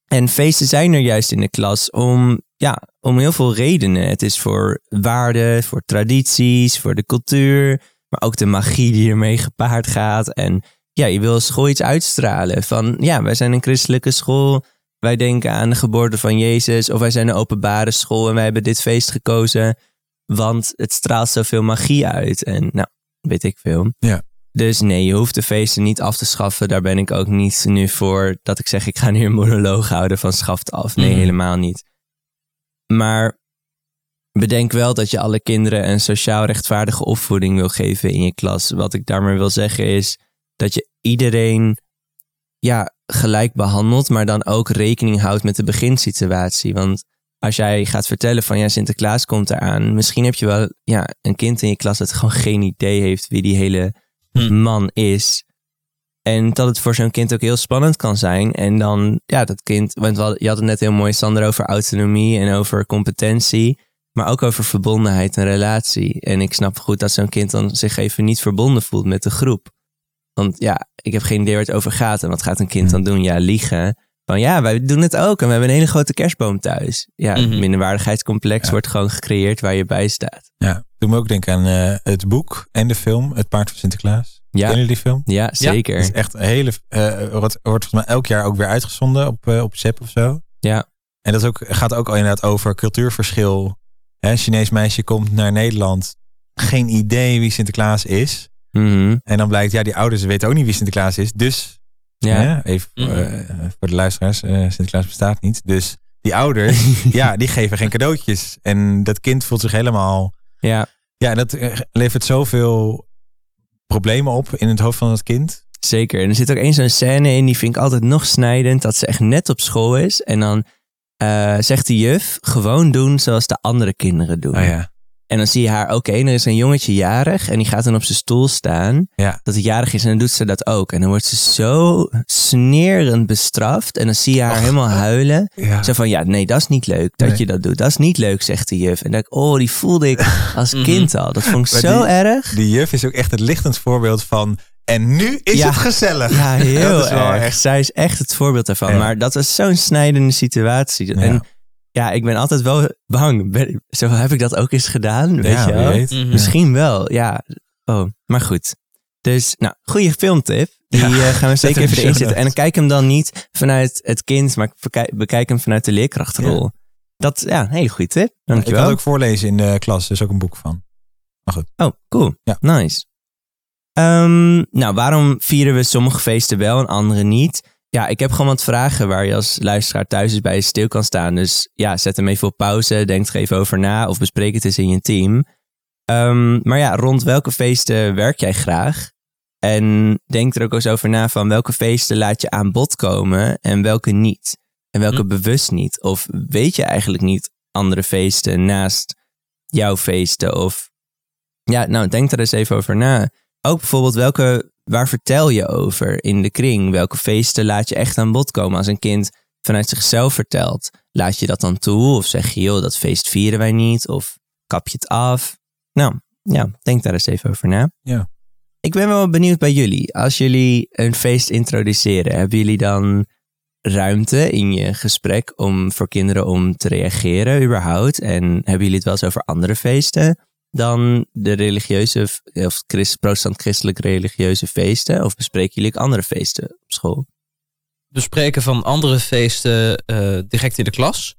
[SPEAKER 1] En feesten zijn er juist in de klas om, ja, om heel veel redenen. Het is voor waarden, voor tradities, voor de cultuur, maar ook de magie die ermee gepaard gaat. En ja, je wil school iets uitstralen van, ja, wij zijn een christelijke school. Wij denken aan de geboorte van Jezus. Of wij zijn een openbare school en wij hebben dit feest gekozen. Want het straalt zoveel magie uit. En nou, weet ik veel.
[SPEAKER 2] Ja.
[SPEAKER 1] Dus nee, je hoeft de feesten niet af te schaffen. Daar ben ik ook niet nu voor dat ik zeg ik ga nu een monoloog houden van schaft af. Nee,
[SPEAKER 2] Mhm.
[SPEAKER 1] helemaal niet. Maar bedenk wel dat je alle kinderen een sociaal rechtvaardige opvoeding wil geven in je klas. Wat ik daarmee wil zeggen is dat je iedereen ja, gelijk behandelt, maar dan ook rekening houdt met de beginsituatie. Want als jij gaat vertellen van ja, Sinterklaas komt eraan, misschien heb je wel ja, een kind in je klas dat gewoon geen idee heeft wie die hele
[SPEAKER 3] Hm.
[SPEAKER 1] man is. En dat het voor zo'n kind ook heel spannend kan zijn. En dan, ja, dat kind, want je had het net heel mooi, Sander, over autonomie en over competentie. Maar ook over verbondenheid en relatie. En ik snap goed dat zo'n kind dan zich even niet verbonden voelt met de groep. Want ja, ik heb geen idee waar het over gaat. En wat gaat een kind dan doen? Ja, liegen. Van ja, wij doen het ook. En we hebben een hele grote kerstboom thuis. Ja, het minderwaardigheidscomplex
[SPEAKER 2] Ja.
[SPEAKER 1] wordt gewoon gecreëerd waar je bij staat.
[SPEAKER 2] Ja, doe me ook denken aan eh, het boek en de film Het Paard van Sinterklaas.
[SPEAKER 1] Ja,
[SPEAKER 2] Kennen jullie die film?
[SPEAKER 1] ja zeker.
[SPEAKER 2] Het is echt een hele. eh wordt, wordt volgens mij elk jaar ook weer uitgezonden op, eh op ZEP of zo.
[SPEAKER 1] Ja.
[SPEAKER 2] En dat is ook, gaat ook al inderdaad over cultuurverschil. Hè, een Chinees meisje komt naar Nederland. Geen idee wie Sinterklaas is.
[SPEAKER 1] Mhm.
[SPEAKER 2] En dan blijkt, ja, die ouders weten ook niet wie Sinterklaas is. Dus,
[SPEAKER 1] Ja.
[SPEAKER 2] hè, even voor,
[SPEAKER 3] Mhm.
[SPEAKER 2] eh, voor de luisteraars, eh, Sinterklaas bestaat niet. Dus die ouders, *laughs* ja, die geven geen cadeautjes. En dat kind voelt zich helemaal
[SPEAKER 1] ja.
[SPEAKER 2] ja, en dat levert zoveel problemen op in het hoofd van het kind.
[SPEAKER 1] Zeker. En er zit ook één zo'n scène in, die vind ik altijd nog snijdend. Dat ze echt net op school is. En dan eh, zegt de juf, gewoon doen zoals de andere kinderen doen.
[SPEAKER 2] Oh ja.
[SPEAKER 1] En dan zie je haar, oké, er is een jongetje jarig. En die gaat dan op zijn stoel staan.
[SPEAKER 2] Ja.
[SPEAKER 1] Dat hij jarig is en dan doet ze dat ook. En dan wordt ze zo snerend bestraft. En dan zie je haar
[SPEAKER 2] Och.
[SPEAKER 1] helemaal huilen.
[SPEAKER 2] ja.
[SPEAKER 1] Zo van, ja, nee, dat is niet leuk dat
[SPEAKER 2] Nee.
[SPEAKER 1] je dat doet. Dat is niet leuk, zegt de juf. En dan denk ik, oh, die voelde ik als
[SPEAKER 3] Mhm.
[SPEAKER 1] kind al. Dat vond ik
[SPEAKER 2] Maar
[SPEAKER 1] zo
[SPEAKER 2] die-
[SPEAKER 1] erg.
[SPEAKER 2] Die juf is ook echt het lichtend voorbeeld van. En nu is
[SPEAKER 1] Ja.
[SPEAKER 2] het gezellig.
[SPEAKER 1] Ja, *laughs* heel
[SPEAKER 2] Dat is wel
[SPEAKER 1] erg.
[SPEAKER 2] echt-
[SPEAKER 1] Zij is echt het voorbeeld daarvan.
[SPEAKER 2] Ja.
[SPEAKER 1] Maar dat was zo'n snijdende situatie.
[SPEAKER 2] Ja.
[SPEAKER 1] En ja, ik ben altijd wel bang. Ben- Zo heb ik dat ook eens gedaan, weet
[SPEAKER 2] Ja,
[SPEAKER 1] je wel?
[SPEAKER 2] weet.
[SPEAKER 3] Mhm.
[SPEAKER 1] Misschien wel, ja. Oh, maar goed. Dus, nou, goede filmtip. Die
[SPEAKER 2] Ja,
[SPEAKER 1] eh, gaan we *laughs* zeker even
[SPEAKER 2] in
[SPEAKER 1] erin zetten. En dan kijk hem dan niet vanuit het kind, maar bekijk, bekijk hem vanuit de leerkrachtrol. Dat, ja, een hele goede tip.
[SPEAKER 2] Ik
[SPEAKER 1] Dankjewel.
[SPEAKER 2] kan het ook voorlezen in de klas. Er is ook een boek van.
[SPEAKER 1] Oh, cool.
[SPEAKER 2] Ja.
[SPEAKER 1] Nice. Ehm, nou, waarom vieren we sommige feesten wel en andere niet? Ja, ik heb gewoon wat vragen waar je als luisteraar thuis eens bij stil kan staan. Dus ja, zet hem even op pauze, denk er even over na of bespreek het eens in je team. Ehm, maar ja, rond welke feesten werk jij graag? En denk er ook eens over na van welke feesten laat je aan bod komen en welke niet. En welke
[SPEAKER 3] Hm.
[SPEAKER 1] bewust niet. Of weet je eigenlijk niet andere feesten naast jouw feesten? Of ja, nou denk er eens even over na. Ook bijvoorbeeld welke, waar vertel je over in de kring? Welke feesten laat je echt aan bod komen als een kind vanuit zichzelf vertelt? Laat je dat dan toe? Of zeg je, joh, dat feest vieren wij niet? Of kap je het af? Nou, ja, denk daar eens even over na.
[SPEAKER 2] Ja.
[SPEAKER 1] Ik ben wel benieuwd bij jullie. Als jullie een feest introduceren, hebben jullie dan ruimte in je gesprek om voor kinderen om te reageren überhaupt? En hebben jullie het wel eens over andere feesten dan de religieuze of christ, protestant-christelijk religieuze feesten? Of bespreken jullie ook andere feesten op school?
[SPEAKER 3] bespreken van andere feesten eh, direct in de klas,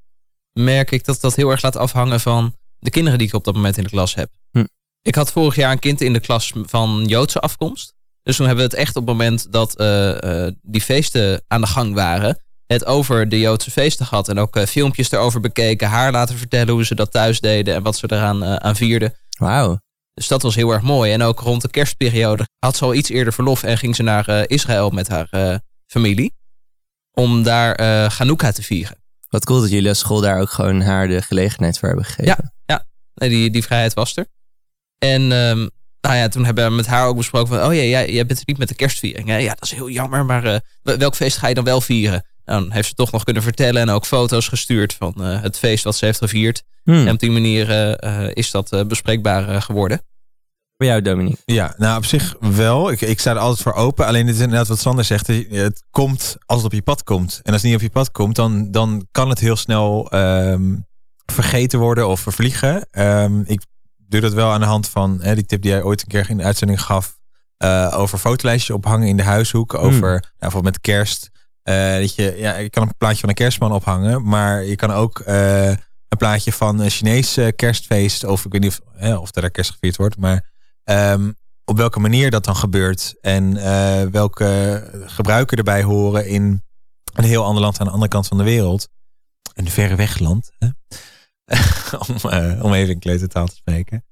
[SPEAKER 3] merk ik dat dat heel erg laat afhangen van de kinderen die ik op dat moment in de klas heb.
[SPEAKER 1] Hm.
[SPEAKER 3] Ik had vorig jaar een kind in de klas van Joodse afkomst. Dus toen hebben we het echt op het moment dat eh, eh, die feesten aan de gang waren, het over de Joodse feesten gehad. En ook filmpjes erover bekeken, haar laten vertellen hoe ze dat thuis deden en wat ze eraan aan vierden.
[SPEAKER 1] Wauw.
[SPEAKER 3] Dus dat was heel erg mooi. En ook rond de kerstperiode had ze al iets eerder verlof en ging ze naar eh, Israël met haar eh, familie. Om daar eh Hanukkah te vieren.
[SPEAKER 1] Wat cool dat jullie als school daar ook gewoon haar de gelegenheid voor hebben gegeven.
[SPEAKER 3] Ja. Nee, die, die vrijheid was er. En ehm, nou ja, toen hebben we met haar ook besproken van... oh ja, jij, jij bent er niet met de kerstviering. Hè? Ja, dat is heel jammer, maar wel- welk feest ga je dan wel vieren? Nou, dan heeft ze toch nog kunnen vertellen en ook foto's gestuurd... van eh, het feest wat ze heeft gevierd.
[SPEAKER 1] Hmm.
[SPEAKER 3] En op die manier eh, eh, is dat eh, bespreekbaar eh, geworden.
[SPEAKER 1] Voor jou, Dominique.
[SPEAKER 2] Ja, nou op zich wel. Ik, ik sta er altijd voor open. Alleen het is inderdaad wat Sander zegt. Het komt als het op je pad komt. En als het niet op je pad komt, dan, dan kan het heel snel ehm, vergeten worden of vervliegen. Ehm, ik doe dat wel aan de hand van hè, die tip die jij ooit een keer in de uitzending gaf. eh, over fotolijstjes ophangen in de huishoek. Over nou, bijvoorbeeld met kerst. Eh, dat je, ja, je kan een plaatje van een kerstman ophangen. Maar je kan ook eh, een plaatje van een Chinees eh, kerstfeest. Of ik weet niet of, hè, of er kerst gevierd wordt. Maar Ehm, op welke manier dat dan gebeurt en welke gebruiken erbij horen in een heel ander land aan de andere kant van de wereld. Een verre wegland. Hè? *laughs* om, om even in kleutertaal te spreken.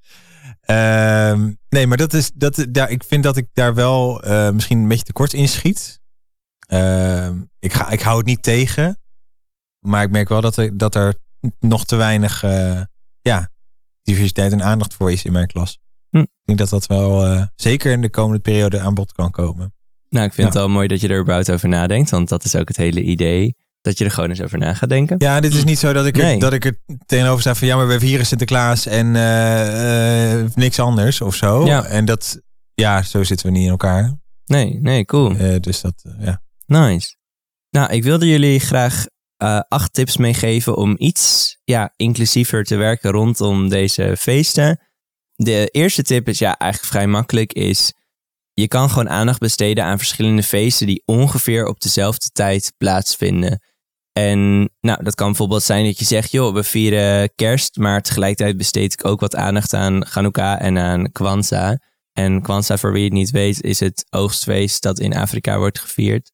[SPEAKER 2] Ehm, nee, maar dat is, dat, ik vind dat ik daar wel misschien een beetje tekort in schiet. Ehm, ik, ga, ik hou het niet tegen. Maar ik merk wel dat er, dat er nog te weinig eh, ja, diversiteit en aandacht voor is in mijn klas.
[SPEAKER 1] Hm.
[SPEAKER 2] Ik denk dat dat wel eh, zeker in de komende periode aan bod kan komen.
[SPEAKER 1] Nou, ik vind
[SPEAKER 2] Ja.
[SPEAKER 1] het wel mooi dat je er überhaupt over nadenkt. Want dat is ook het hele idee. Dat je er gewoon eens over na gaat denken.
[SPEAKER 2] Ja, dit is niet zo dat ik, er, dat ik er tegenover sta van ja, maar we vieren Sinterklaas en eh, niks anders of zo.
[SPEAKER 1] Ja.
[SPEAKER 2] En dat, ja, zo zitten we niet in elkaar.
[SPEAKER 1] Nee, nee, cool.
[SPEAKER 2] Dus dat, ja.
[SPEAKER 1] Nice. Nou, ik wilde jullie graag eh, acht tips meegeven om iets ja, inclusiever te werken rondom deze feesten. De eerste tip is ja, eigenlijk vrij makkelijk, is je kan gewoon aandacht besteden aan verschillende feesten die ongeveer op dezelfde tijd plaatsvinden. En nou, dat kan bijvoorbeeld zijn dat je zegt, joh, we vieren kerst, maar tegelijkertijd besteed ik ook wat aandacht aan Chanukka en aan Kwanzaa. En Kwanzaa, voor wie het niet weet, is het oogstfeest dat in Afrika wordt gevierd.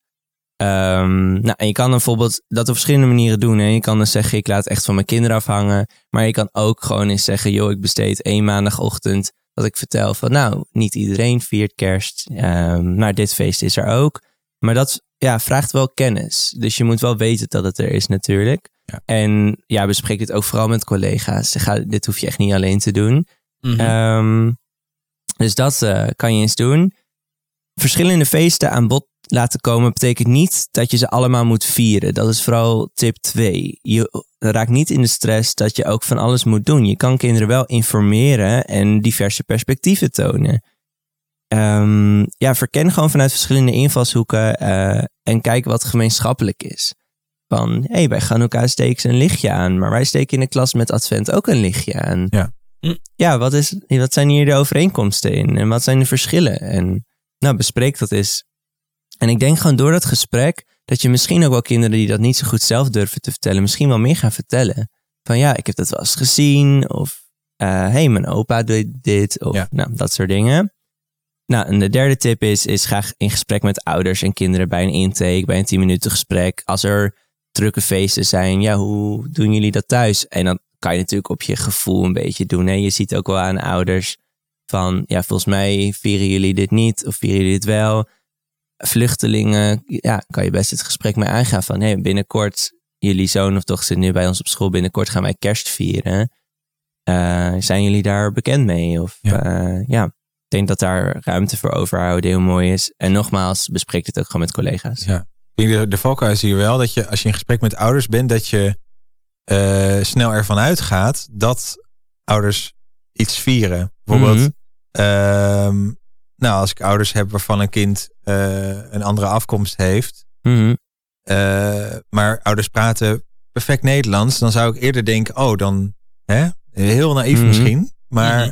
[SPEAKER 1] Ehm, nou, en je kan dan bijvoorbeeld dat op verschillende manieren doen. Hè. Je kan dan zeggen, ik laat echt van mijn kinderen afhangen. Maar je kan ook gewoon eens zeggen, joh, ik besteed één maandagochtend dat ik vertel van, nou, niet iedereen viert kerst. Ehm maar dit feest is er ook. Maar dat ja, vraagt wel kennis. Dus je moet wel weten dat het er is natuurlijk.
[SPEAKER 2] Ja.
[SPEAKER 1] En ja, bespreek het ook vooral met collega's. Ga, dit hoef je echt niet alleen te doen. Ehm, dus dat eh, kan je eens doen. Verschillende feesten aan bod laten komen betekent niet dat je ze allemaal moet vieren. Dat is vooral tip 2. Je raakt niet in de stress dat je ook van alles moet doen. Je kan kinderen wel informeren en diverse perspectieven tonen. Ehm, ja, verken gewoon vanuit verschillende invalshoeken eh, en kijk wat gemeenschappelijk is. Van, hé, hey, bij Chanukka steken ze een lichtje aan, maar wij steken in de klas met Advent ook een lichtje aan.
[SPEAKER 2] Ja.
[SPEAKER 3] Hm.
[SPEAKER 1] Ja, wat, is, wat zijn hier de overeenkomsten in en wat zijn de verschillen? En nou, bespreek dat eens. En ik denk gewoon door dat gesprek dat je misschien ook wel kinderen die dat niet zo goed zelf durven te vertellen, misschien wel meer gaan vertellen. Van ja, ik heb dat wel eens gezien, of hé, hey, mijn opa deed dit, of
[SPEAKER 2] Ja.
[SPEAKER 1] nou, dat soort dingen. Nou, en de derde tip is, is ga in gesprek met ouders en kinderen bij een intake, bij een 10 minuten gesprek. Als er drukke feesten zijn, ja, hoe doen jullie dat thuis? En dan kan je natuurlijk op je gevoel een beetje doen. Hè? Je ziet ook wel aan ouders van, ja, volgens mij vieren jullie dit niet of vieren jullie dit wel. Vluchtelingen, ja, kan je best het gesprek mee aangaan van, hé, hey, binnenkort, jullie zoon of dochter zit nu bij ons op school, binnenkort gaan wij kerst vieren. Eh, zijn jullie daar bekend mee? Of
[SPEAKER 2] Ja.
[SPEAKER 1] ja. ja, ik denk dat daar ruimte voor overhouden heel mooi is. En nogmaals, bespreek het ook gewoon met collega's.
[SPEAKER 2] Ja. Ik denk de, de valkuil is hier wel dat je als je in gesprek met ouders bent, dat je eh, snel ervan uitgaat dat ouders iets vieren. Bijvoorbeeld, ehm, nou, als ik ouders heb waarvan een kind eh, een andere afkomst heeft,
[SPEAKER 1] Mhm.
[SPEAKER 2] eh, maar ouders praten perfect Nederlands, dan zou ik eerder denken, oh, dan hè, heel naïef
[SPEAKER 1] Mhm.
[SPEAKER 2] misschien, maar
[SPEAKER 3] Mhm.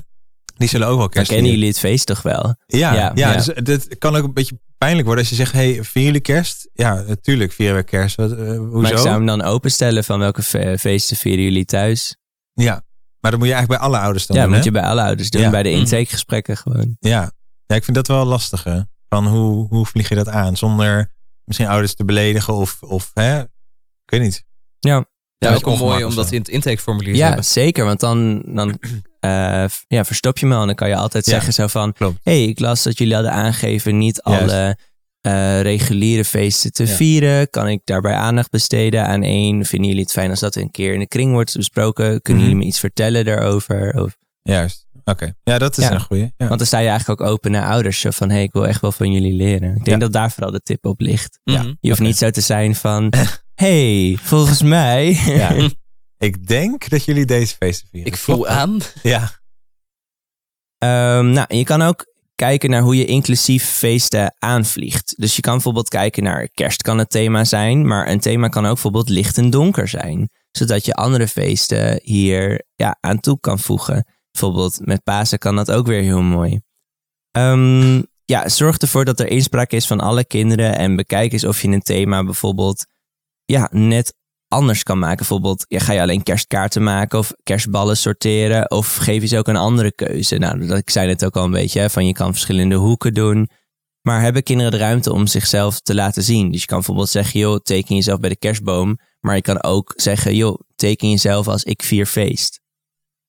[SPEAKER 2] die zullen ook wel
[SPEAKER 1] Dan
[SPEAKER 2] kerst
[SPEAKER 1] kennen
[SPEAKER 2] vieren.
[SPEAKER 1] jullie het feest toch wel?
[SPEAKER 2] Ja, ja,
[SPEAKER 1] Ja, ja.
[SPEAKER 2] dus het kan ook een beetje pijnlijk worden als je zegt, hey, vieren jullie kerst? Ja, natuurlijk vieren we kerst. Wat, eh, hoezo?
[SPEAKER 1] Maar ik zou hem dan openstellen van welke fe- feesten vieren jullie thuis?
[SPEAKER 2] Ja, maar dat moet je eigenlijk bij alle ouders dan
[SPEAKER 1] ja,
[SPEAKER 2] doen,
[SPEAKER 1] moet
[SPEAKER 2] hè?
[SPEAKER 1] je bij alle ouders doen,
[SPEAKER 2] Ja.
[SPEAKER 1] bij de
[SPEAKER 3] Mhm.
[SPEAKER 1] intakegesprekken gewoon.
[SPEAKER 2] Ja. Ja, ik vind dat wel lastig, hè? Van hoe, hoe vlieg je dat aan? Zonder misschien ouders te beledigen of, of hè? Ik weet niet.
[SPEAKER 1] Ja,
[SPEAKER 3] Ja,
[SPEAKER 2] is
[SPEAKER 3] ook wel mooi om dat in het intakeformulier te
[SPEAKER 1] ja
[SPEAKER 3] hebben.
[SPEAKER 1] zeker. Want dan, dan eh, ja, verstop je me. En dan kan je altijd
[SPEAKER 2] Ja,
[SPEAKER 1] zeggen zo van...
[SPEAKER 2] klopt.
[SPEAKER 1] hey, ik las dat jullie hadden aangegeven niet
[SPEAKER 2] Juist.
[SPEAKER 1] alle eh, reguliere feesten te
[SPEAKER 3] Ja.
[SPEAKER 1] vieren? Kan ik daarbij aandacht besteden aan één? Vinden jullie het fijn als dat een keer in de kring wordt besproken? Kunnen
[SPEAKER 2] Mhm.
[SPEAKER 1] jullie me iets vertellen daarover? Of,
[SPEAKER 2] Juist. Oké. Ja, dat is
[SPEAKER 1] Ja.
[SPEAKER 2] een goeie. Ja.
[SPEAKER 1] Want dan sta je eigenlijk ook open naar ouders. Van, hey, ik wil echt wel van jullie leren. Ik denk
[SPEAKER 2] Ja.
[SPEAKER 1] dat daar vooral de tip op ligt.
[SPEAKER 3] Mhm.
[SPEAKER 1] Je hoeft niet zo te zijn van, *laughs* hey, volgens mij...
[SPEAKER 2] Ja. *laughs* Ik denk dat jullie deze feesten vieren.
[SPEAKER 3] Ik voel aan.
[SPEAKER 2] Ja.
[SPEAKER 1] Ehm, nou, je kan ook kijken naar hoe je inclusief feesten aanvliegt. Dus je kan bijvoorbeeld kijken naar kerst kan het thema zijn, maar een thema kan ook bijvoorbeeld licht en donker zijn. Zodat je andere feesten hier ja, aan toe kan voegen. Bijvoorbeeld met Pasen kan dat ook weer heel mooi. Ehm, ja, zorg ervoor dat er inspraak is van alle kinderen en bekijk eens of je een thema bijvoorbeeld ja, net anders kan maken. Bijvoorbeeld, ja, ga je alleen kerstkaarten maken of kerstballen sorteren of geef je ze ook een andere keuze? Nou, dat, ik zei het ook al een beetje, van je kan verschillende hoeken doen. Maar hebben kinderen de ruimte om zichzelf te laten zien? Dus je kan bijvoorbeeld zeggen, joh, teken jezelf bij de kerstboom. Maar je kan ook zeggen, joh, teken jezelf als ik vier feest.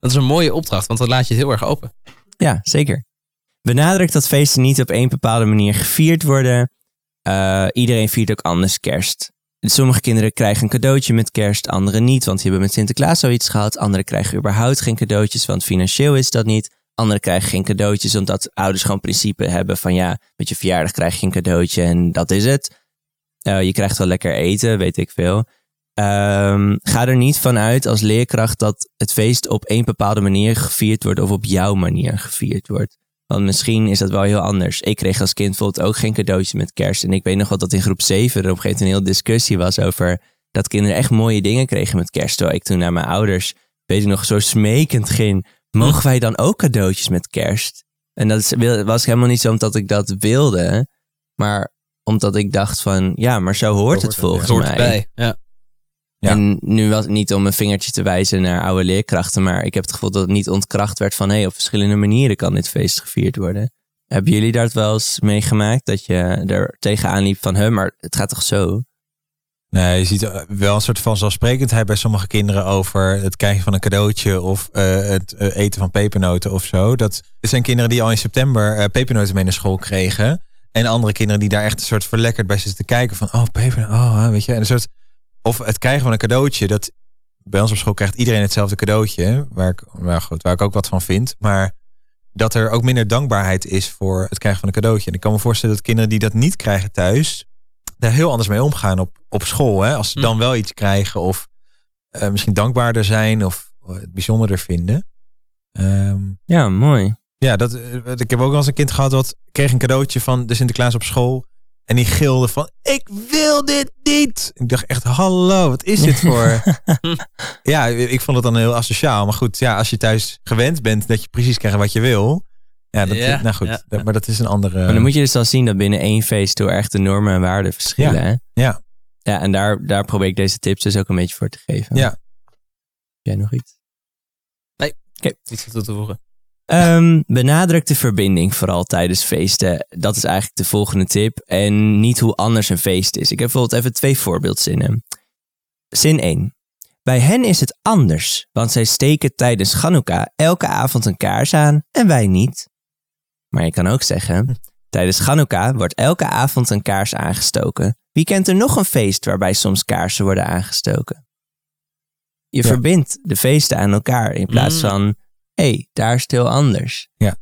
[SPEAKER 3] Dat is een mooie opdracht, want dan laat je het heel erg open.
[SPEAKER 1] Ja, zeker. Benadruk dat feesten niet op één bepaalde manier gevierd worden. Eh, iedereen viert ook anders kerst. Sommige kinderen krijgen een cadeautje met kerst, anderen niet, want die hebben met Sinterklaas zoiets gehad. Anderen krijgen überhaupt geen cadeautjes, want financieel is dat niet. Anderen krijgen geen cadeautjes, omdat ouders gewoon principe hebben van ja, met je verjaardag krijg je een cadeautje en dat is het. Eh, je krijgt wel lekker eten, weet ik veel. Ehm, ga er niet vanuit als leerkracht dat het feest op één bepaalde manier gevierd wordt of op jouw manier gevierd wordt. Want misschien is dat wel heel anders. Ik kreeg als kind bijvoorbeeld ook geen cadeautjes met kerst. En ik weet nog wel dat in groep 7 er op een gegeven moment een hele discussie was over dat kinderen echt mooie dingen kregen met kerst. Terwijl ik toen naar mijn ouders, weet ik nog, zo smekend ging. Mogen wij dan ook cadeautjes met kerst? En dat was helemaal niet zo omdat ik dat wilde. Maar omdat ik dacht van, ja, maar zo hoort
[SPEAKER 2] hoort
[SPEAKER 1] het volgens
[SPEAKER 3] Het hoort
[SPEAKER 1] mij.
[SPEAKER 3] erbij. Ja.
[SPEAKER 2] Ja.
[SPEAKER 1] En nu was het niet om een vingertje te wijzen naar oude leerkrachten, maar ik heb het gevoel dat het niet ontkracht werd van hé, hey, op verschillende manieren kan dit feest gevierd worden. Hebben jullie daar het wel eens meegemaakt dat je er tegenaan liep van, hè, maar het gaat toch zo?
[SPEAKER 2] Nee, je ziet eh, wel een soort van zelfsprekendheid bij sommige kinderen over het krijgen van een cadeautje of eh, het eh, eten van pepernoten of zo. Dat er zijn kinderen die al in september pepernoten mee naar school kregen. En andere kinderen die daar echt een soort verlekkerd bij zitten te kijken van, oh peper, oh, weet je. En een soort, of het krijgen van een cadeautje, dat bij ons op school krijgt iedereen hetzelfde cadeautje, waar ik, waar, goed, waar ik ook wat van vind. Maar dat er ook minder dankbaarheid is voor het krijgen van een cadeautje. En ik kan me voorstellen dat kinderen die dat niet krijgen thuis, daar heel anders mee omgaan op, op school. Hè? Als ze dan wel iets krijgen of eh, misschien dankbaarder zijn of het bijzonderder vinden. Ehm,
[SPEAKER 1] Ja, mooi.
[SPEAKER 2] ja, dat, eh, ik heb ook wel eens een kind gehad dat kreeg een cadeautje van de Sinterklaas op school. En die gilde van, ik wil dit niet. Ik dacht echt, hallo, wat is dit voor... *laughs* ja, ik vond het dan heel asociaal. Maar goed, ja, als je thuis gewend bent dat je precies krijgt wat je wil. Ja, dat,
[SPEAKER 3] Ja,
[SPEAKER 2] nou goed,
[SPEAKER 3] ja,
[SPEAKER 2] dat- maar dat is een andere...
[SPEAKER 1] Maar dan moet je dus wel zien dat binnen één feest heel erg de normen en waarden verschillen. hè?
[SPEAKER 2] Ja.
[SPEAKER 1] Ja, en daar, daar probeer ik deze tips dus ook een beetje voor te geven.
[SPEAKER 2] Ja.
[SPEAKER 1] Heb Jij nog iets?
[SPEAKER 3] Iets toe te voegen.
[SPEAKER 1] Ehm, benadruk de verbinding vooral tijdens feesten. Dat is eigenlijk de volgende tip. En niet hoe anders een feest is. Ik heb bijvoorbeeld even twee voorbeeldzinnen. Zin 1. Bij hen is het anders, want zij steken tijdens Chanukka elke avond een kaars aan en wij niet. Maar je kan ook zeggen, *laughs* tijdens Chanukka wordt elke avond een kaars aangestoken. Wie kent er nog een feest waarbij soms kaarsen worden aangestoken? Je
[SPEAKER 2] Ja.
[SPEAKER 1] verbindt de feesten aan elkaar in plaats
[SPEAKER 3] Mm.
[SPEAKER 1] van, hé, hey, daar is het heel anders.
[SPEAKER 2] Ja.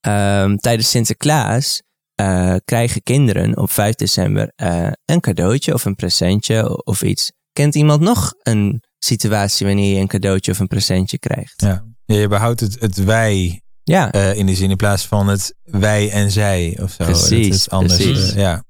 [SPEAKER 1] Ehm, tijdens Sinterklaas eh, krijgen kinderen op 5 december eh, een cadeautje of een presentje of iets. Kent iemand nog een situatie wanneer je een cadeautje of een presentje krijgt?
[SPEAKER 2] Ja. Je behoudt het, het wij
[SPEAKER 1] Ja,
[SPEAKER 2] eh, in de zin in plaats van het wij en zij of zo.
[SPEAKER 1] Precies,
[SPEAKER 2] Dat is anders.
[SPEAKER 1] precies.
[SPEAKER 2] ja.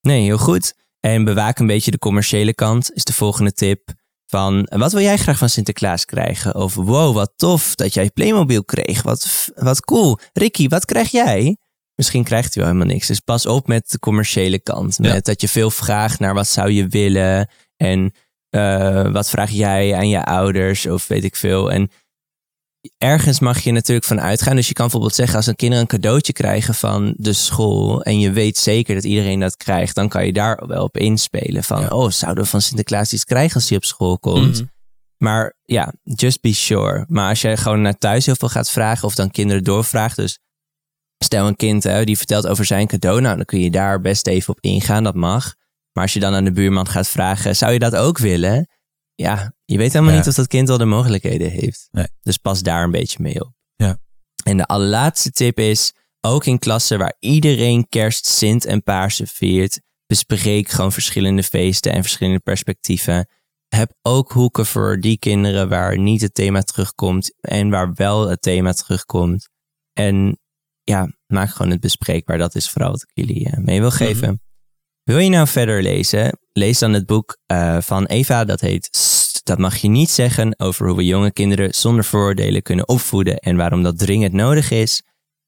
[SPEAKER 1] nee, heel goed. En bewaak een beetje de commerciële kant, is de volgende tip. Van, wat wil jij graag van Sinterklaas krijgen? Of, wow, wat tof dat jij Playmobil kreeg. Wat, wat cool. Ricky, wat krijg jij? Misschien krijgt hij wel helemaal niks. Dus pas op met de commerciële kant.
[SPEAKER 2] Ja.
[SPEAKER 1] Met dat je veel vraagt naar wat zou je willen. En eh, wat vraag jij aan je ouders? Of weet ik veel. En ergens mag je natuurlijk van uitgaan. Dus je kan bijvoorbeeld zeggen, als een kinderen een cadeautje krijgen van de school. En je weet zeker dat iedereen dat krijgt. Dan kan je daar wel op inspelen. Van,
[SPEAKER 2] Ja.
[SPEAKER 1] oh, zouden we van Sinterklaas iets krijgen als hij op school komt?
[SPEAKER 3] Mhm.
[SPEAKER 1] Maar ja, just be sure. Maar als jij gewoon naar thuis heel veel gaat vragen of dan kinderen doorvraagt, dus stel een kind hè, die vertelt over zijn cadeau, nou dan kun je daar best even op ingaan, dat mag. Maar als je dan aan de buurman gaat vragen, zou je dat ook willen? Ja, je weet helemaal
[SPEAKER 2] Ja.
[SPEAKER 1] niet of dat kind al de mogelijkheden heeft.
[SPEAKER 2] Nee.
[SPEAKER 1] Dus pas daar een beetje mee op.
[SPEAKER 2] Ja.
[SPEAKER 1] En de allerlaatste tip is, ook in klassen waar iedereen kerst, Sint en Paarse viert, bespreek gewoon verschillende feesten en verschillende perspectieven. Heb ook hoeken voor die kinderen waar niet het thema terugkomt en waar wel het thema terugkomt. En ja, maak gewoon het bespreekbaar. Dat is vooral wat ik jullie eh, mee wil geven. Wil je nou verder lezen? Lees dan het boek eh, van Eva. Dat heet Dat mag je niet zeggen over hoe we jonge kinderen zonder vooroordelen kunnen opvoeden en waarom dat dringend nodig is.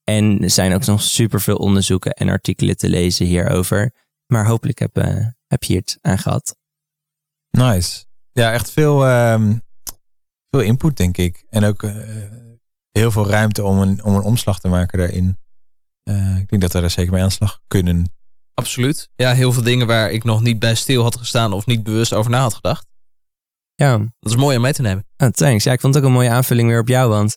[SPEAKER 1] En er zijn ook nog superveel onderzoeken en artikelen te lezen hierover. Maar hopelijk heb, eh, heb je het aan gehad.
[SPEAKER 2] Nice. Ja, echt veel, ehm, veel input, denk ik. En ook eh, heel veel ruimte om een, om een omslag te maken daarin. Ik denk dat we daar zeker mee aan de slag kunnen.
[SPEAKER 3] Absoluut. Ja, heel veel dingen waar ik nog niet bij stil had gestaan of niet bewust over na had gedacht.
[SPEAKER 1] Ja,
[SPEAKER 3] Dat is mooi om mee te nemen.
[SPEAKER 1] Oh, thanks. Ja, ik vond het ook een mooie aanvulling weer op jou. Want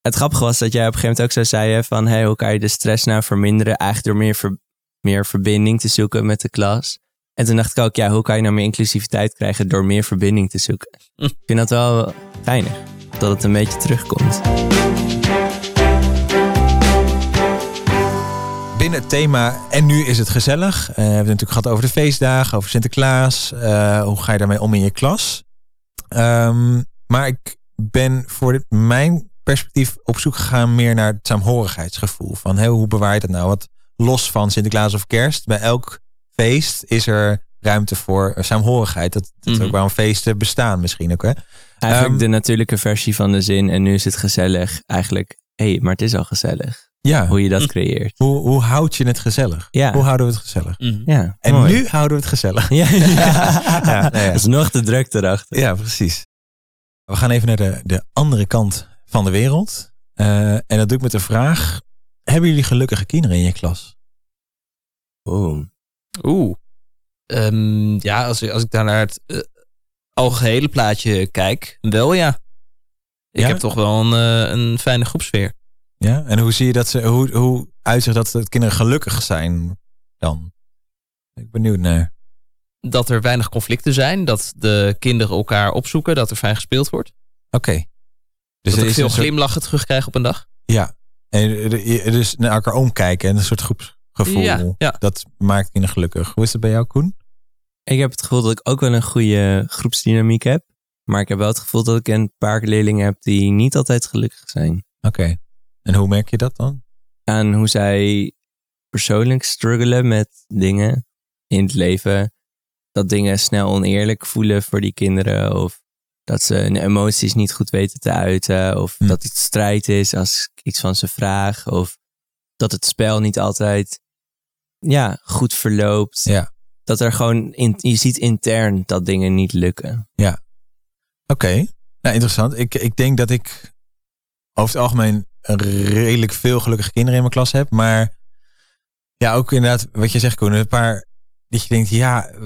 [SPEAKER 1] het grappige was dat jij op een gegeven moment ook zo zei van hey, hoe kan je de stress nou verminderen? Eigenlijk door meer, ver- meer verbinding te zoeken met de klas. En toen dacht ik ook, ja, hoe kan je nou meer inclusiviteit krijgen door meer verbinding te zoeken?
[SPEAKER 3] Hm.
[SPEAKER 1] Ik vind dat wel geinig, dat het een beetje terugkomt.
[SPEAKER 2] Het thema En nu is het gezellig. Eh, we hebben het natuurlijk gehad over de feestdagen, over Sinterklaas. Eh, hoe ga je daarmee om in je klas? Ehm, maar ik ben voor dit, mijn perspectief op zoek gegaan meer naar het saamhorigheidsgevoel. Van hé, hoe bewaar je dat nou? Wat los van Sinterklaas of kerst. Bij elk feest is er ruimte voor eh, saamhorigheid. Dat, dat is
[SPEAKER 3] Mhm.
[SPEAKER 2] ook waarom feesten bestaan misschien ook. Hè?
[SPEAKER 1] Eigenlijk
[SPEAKER 2] Ehm,
[SPEAKER 1] de natuurlijke versie van de zin en nu is het gezellig. Eigenlijk, hé, hey, maar het is al gezellig.
[SPEAKER 2] Ja,
[SPEAKER 1] Hoe je dat
[SPEAKER 3] Hm.
[SPEAKER 1] creëert.
[SPEAKER 2] hoe, hoe houd je het gezellig?
[SPEAKER 1] Ja.
[SPEAKER 2] Hoe houden we het gezellig?
[SPEAKER 1] Ja,
[SPEAKER 2] En
[SPEAKER 1] mooi.
[SPEAKER 2] nu houden we het gezellig.
[SPEAKER 1] Ja, *laughs* ja.
[SPEAKER 2] Ja, nee, ja.
[SPEAKER 1] Dat is nog de druk erachter.
[SPEAKER 2] Ja, precies. We gaan even naar de, de andere kant van de wereld. Eh, en dat doe ik met de vraag: Hebben jullie gelukkige kinderen in je klas?
[SPEAKER 1] Oeh.
[SPEAKER 3] Oeh. Ehm, ja, als, als ik daar naar het eh, algehele plaatje kijk, wel ja. Ik
[SPEAKER 2] Ja?
[SPEAKER 3] heb toch wel een, eh, een fijne groepsfeer.
[SPEAKER 2] Ja? En hoe zie je dat ze, hoe, hoe uitzicht dat de kinderen gelukkig zijn dan? Ik ben benieuwd naar.
[SPEAKER 3] Dat er weinig conflicten zijn, dat de kinderen elkaar opzoeken, dat er fijn gespeeld wordt.
[SPEAKER 2] Oké. Dus
[SPEAKER 3] dat
[SPEAKER 2] er
[SPEAKER 3] ik
[SPEAKER 2] is
[SPEAKER 3] veel
[SPEAKER 2] soort-
[SPEAKER 3] glimlachen terugkrijg op een dag.
[SPEAKER 2] Ja. En dus naar elkaar omkijken en een soort groepsgevoel.
[SPEAKER 3] Ja, ja.
[SPEAKER 2] Dat maakt kinderen gelukkig. Hoe is het bij jou, Koen?
[SPEAKER 1] Ik heb het gevoel dat ik ook wel een goede groepsdynamiek heb. Maar ik heb wel het gevoel dat ik een paar leerlingen heb die niet altijd gelukkig zijn.
[SPEAKER 2] Oké. En hoe merk je dat dan?
[SPEAKER 1] Aan hoe zij persoonlijk struggelen met dingen in het leven. Dat dingen snel oneerlijk voelen voor die kinderen. Of dat ze hun emoties niet goed weten te uiten. Of
[SPEAKER 2] Hm.
[SPEAKER 1] dat iets strijd is als ik iets van ze vraag. Of dat het spel niet altijd ja, goed verloopt.
[SPEAKER 2] Ja.
[SPEAKER 1] Dat er gewoon, in, je ziet intern dat dingen niet lukken.
[SPEAKER 2] Oké, nou interessant. Ik, ik denk dat ik over het algemeen redelijk veel gelukkige kinderen in mijn klas heb. Maar ja, ook inderdaad, wat je zegt Koen, een paar dat je denkt, ja, eh,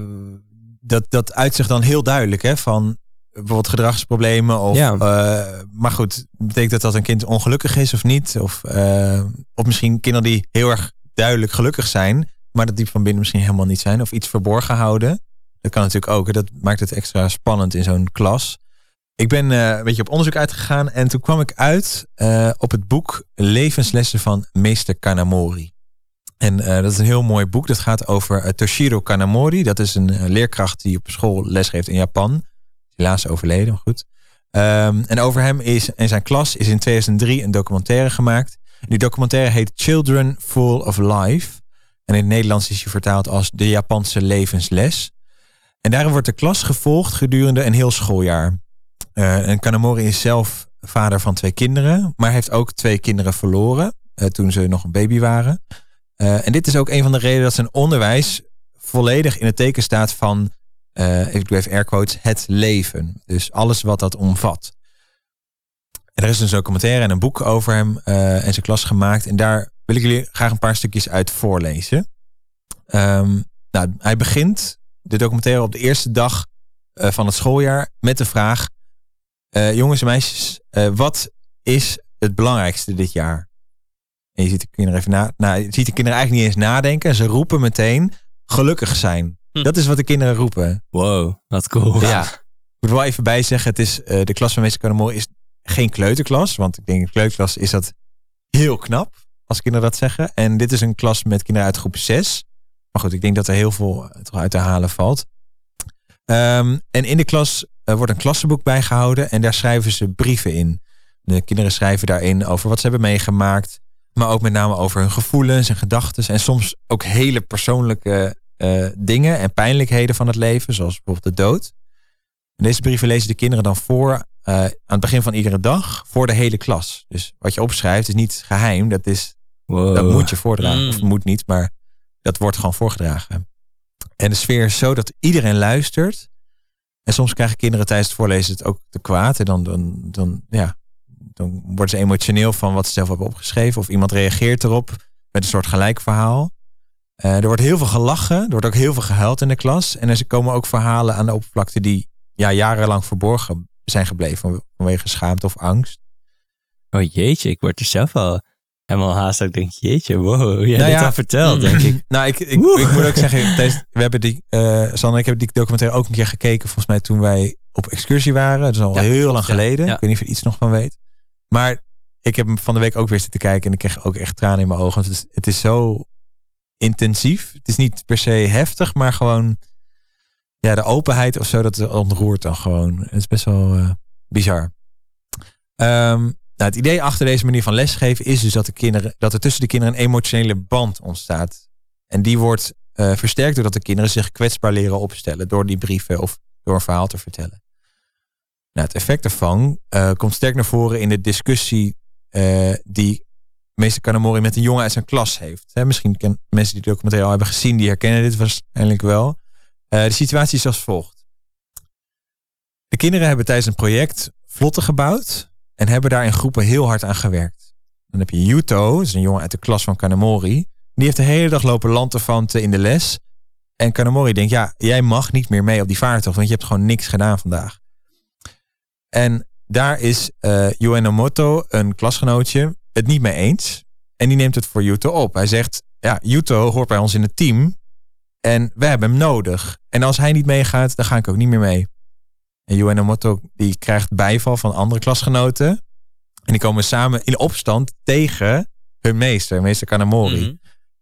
[SPEAKER 2] dat, dat uitzicht dan heel duidelijk hè, van bijvoorbeeld gedragsproblemen. Of,
[SPEAKER 1] Ja.
[SPEAKER 2] eh, maar goed, betekent dat dat een kind ongelukkig is of niet? Of, eh, of misschien kinderen die heel erg duidelijk gelukkig zijn, maar dat diep van binnen misschien helemaal niet zijn. Of iets verborgen houden. Dat kan natuurlijk ook. hè. Dat maakt het extra spannend in zo'n klas. Ik ben eh, een beetje op onderzoek uitgegaan en toen kwam ik uit eh, op het boek Levenslessen van meester Kanamori. En eh, dat is een heel mooi boek. Dat gaat over Toshiro Kanamori. Dat is een leerkracht die op school lesgeeft in Japan. Helaas overleden, maar goed. Ehm, en over hem is en zijn klas is in 2003 een documentaire gemaakt. Die documentaire heet Children Full of Life. En in het Nederlands is hij vertaald als De Japanse levensles. En daarin wordt de klas gevolgd gedurende een heel schooljaar. Eh, en Kanamori is zelf vader van twee kinderen, maar heeft ook twee kinderen verloren eh, toen ze nog een baby waren. Eh, en dit is ook een van de redenen dat zijn onderwijs volledig in het teken staat van, eh ik doe even air quotes, het leven. Dus alles wat dat omvat. Er is een documentaire en een boek over hem en zijn klas gemaakt. En daar wil ik jullie graag een paar stukjes uit voorlezen. Ehm, nou, hij begint de documentaire op de eerste dag van het schooljaar met de vraag: eh, Jongens en meisjes, eh, wat is het belangrijkste dit jaar? En je ziet de kinderen even na, nou, je ziet de kinderen eigenlijk niet eens nadenken. En ze roepen meteen gelukkig zijn.
[SPEAKER 3] Hm.
[SPEAKER 2] Dat is wat de kinderen roepen.
[SPEAKER 1] Wow, wat cool.
[SPEAKER 2] Ja. Ik moet wel even bij zeggen, het is, eh, de klas van meester Kanamori is geen kleuterklas. Want ik denk in kleuterklas is dat heel knap, als kinderen dat zeggen. En dit is een klas met kinderen uit groep 6. Maar goed, ik denk dat er heel veel toch uit te halen valt. Ehm, en in de klas wordt een klassenboek bijgehouden en daar schrijven ze brieven in. De kinderen schrijven daarin over wat ze hebben meegemaakt. Maar ook met name over hun gevoelens en gedachten. En soms ook hele persoonlijke eh, dingen en pijnlijkheden van het leven. Zoals bijvoorbeeld de dood. En deze brieven lezen de kinderen dan voor eh, aan het begin van iedere dag. Voor de hele klas. Dus wat je opschrijft is niet geheim. Dat, is,
[SPEAKER 1] Wow.
[SPEAKER 2] dat moet je voordragen.
[SPEAKER 3] Mm.
[SPEAKER 2] Of moet niet, maar dat wordt gewoon voorgedragen. En de sfeer is zo dat iedereen luistert. En soms krijgen kinderen tijdens het voorlezen het ook te kwaad. En dan, dan, dan, ja, dan worden ze emotioneel van wat ze zelf hebben opgeschreven. Of iemand reageert erop met een soort gelijk verhaal. Eh, er wordt heel veel gelachen. Er wordt ook heel veel gehuild in de klas. En er komen ook verhalen aan de oppervlakte die ja, jarenlang verborgen zijn gebleven. van- Vanwege schaamte of angst.
[SPEAKER 1] Oh jeetje, ik word er zelf al helemaal haast. dat Ik denk, jeetje, wow. Jij
[SPEAKER 2] Nou
[SPEAKER 1] dit
[SPEAKER 2] ja,
[SPEAKER 1] al verteld, denk ik. *clears throat*
[SPEAKER 2] Nou, ik, ik,
[SPEAKER 1] Woe.
[SPEAKER 2] ik moet ook zeggen, we hebben die, eh Sanne ik hebben die documentaire ook een keer gekeken. Volgens mij toen wij op excursie waren. Dat is al
[SPEAKER 3] Ja,
[SPEAKER 2] heel lang geleden.
[SPEAKER 3] Ja.
[SPEAKER 2] Ik weet niet of je er iets nog van weet. Maar ik heb hem van de week ook weer zitten kijken. En ik kreeg ook echt tranen in mijn ogen. Het is, het is zo intensief. Het is niet per se heftig, maar gewoon ja, de openheid of zo, dat ontroert dan gewoon. Het is best wel eh, bizar. Ehm, nou, het idee achter deze manier van lesgeven is dus dat, de kinderen, dat er tussen de kinderen een emotionele band ontstaat. En die wordt eh, versterkt doordat de kinderen zich kwetsbaar leren opstellen door die brieven of door een verhaal te vertellen. Nou, het effect daarvan eh, komt sterk naar voren in de discussie eh, die meester Kanamori met een jongen uit zijn klas heeft. Misschien ken, mensen die de documentaire al hebben gezien, die herkennen dit waarschijnlijk wel. De situatie is als volgt. De kinderen hebben tijdens een project vlotten gebouwd en hebben daar in groepen heel hard aan gewerkt. Dan heb je Yuto, dat is een jongen uit de klas van Kanamori. Die heeft de hele dag lopen lanterfanten in de les. En Kanamori denkt, ja, jij mag niet meer mee op die vaartocht, want je hebt gewoon niks gedaan vandaag. En daar is eh Yuenomoto, een klasgenootje, het niet mee eens. En die neemt het voor Yuto op. Hij zegt, ja, Yuto hoort bij ons in het team. En we hebben hem nodig. En als hij niet meegaat, dan ga ik ook niet meer mee. En Yuenomoto die krijgt bijval van andere klasgenoten. En die komen samen in opstand tegen hun meester, meester Kanamori.
[SPEAKER 3] Mhm.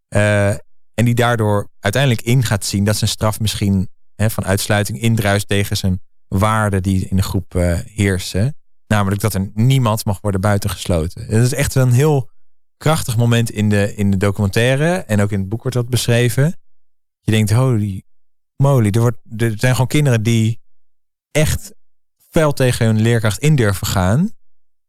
[SPEAKER 2] Eh, en die daardoor uiteindelijk in gaat zien dat zijn straf misschien hè, van uitsluiting indruist tegen zijn waarden die in de groep eh, heersen. Namelijk dat er niemand mag worden buitengesloten. Het is echt een heel krachtig moment in de, in de documentaire. En ook in het boek wordt dat beschreven. Je denkt, holy moly. Er, wordt, er zijn gewoon kinderen die echt fel tegen hun leerkracht in durven gaan.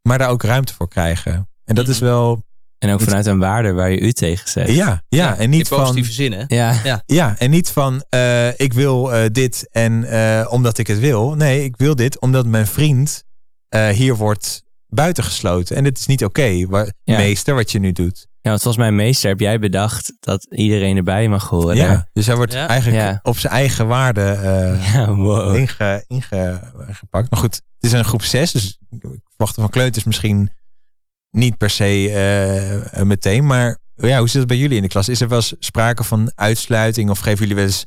[SPEAKER 2] Maar daar ook ruimte voor krijgen. En dat is
[SPEAKER 3] Mhm.
[SPEAKER 2] wel,
[SPEAKER 1] En ook vanuit een waarde waar je u tegen zegt.
[SPEAKER 2] ja, ja, en niet
[SPEAKER 3] in
[SPEAKER 2] van...
[SPEAKER 3] positieve zin, hè?
[SPEAKER 1] Ja.
[SPEAKER 2] Ja, en niet van eh, ik wil eh, dit en eh, omdat ik het wil. Nee, ik wil dit omdat mijn vriend eh, hier wordt buitengesloten. En dit is niet oké,
[SPEAKER 1] Ja.
[SPEAKER 2] meester, wat je nu doet.
[SPEAKER 1] Ja, want volgens mij, meester, heb jij bedacht dat iedereen erbij mag horen.
[SPEAKER 2] Ja, dus hij wordt
[SPEAKER 3] Ja.
[SPEAKER 2] eigenlijk
[SPEAKER 1] Ja.
[SPEAKER 2] op zijn eigen waarde eh,
[SPEAKER 1] Ja, wow.
[SPEAKER 2] inge, ingepakt. Maar goed, het is een groep 6, dus ik verwacht van kleuters misschien niet per se eh, meteen. Maar ja, hoe zit het bij jullie in de klas? Is er wel eens sprake van uitsluiting of geven jullie wel eens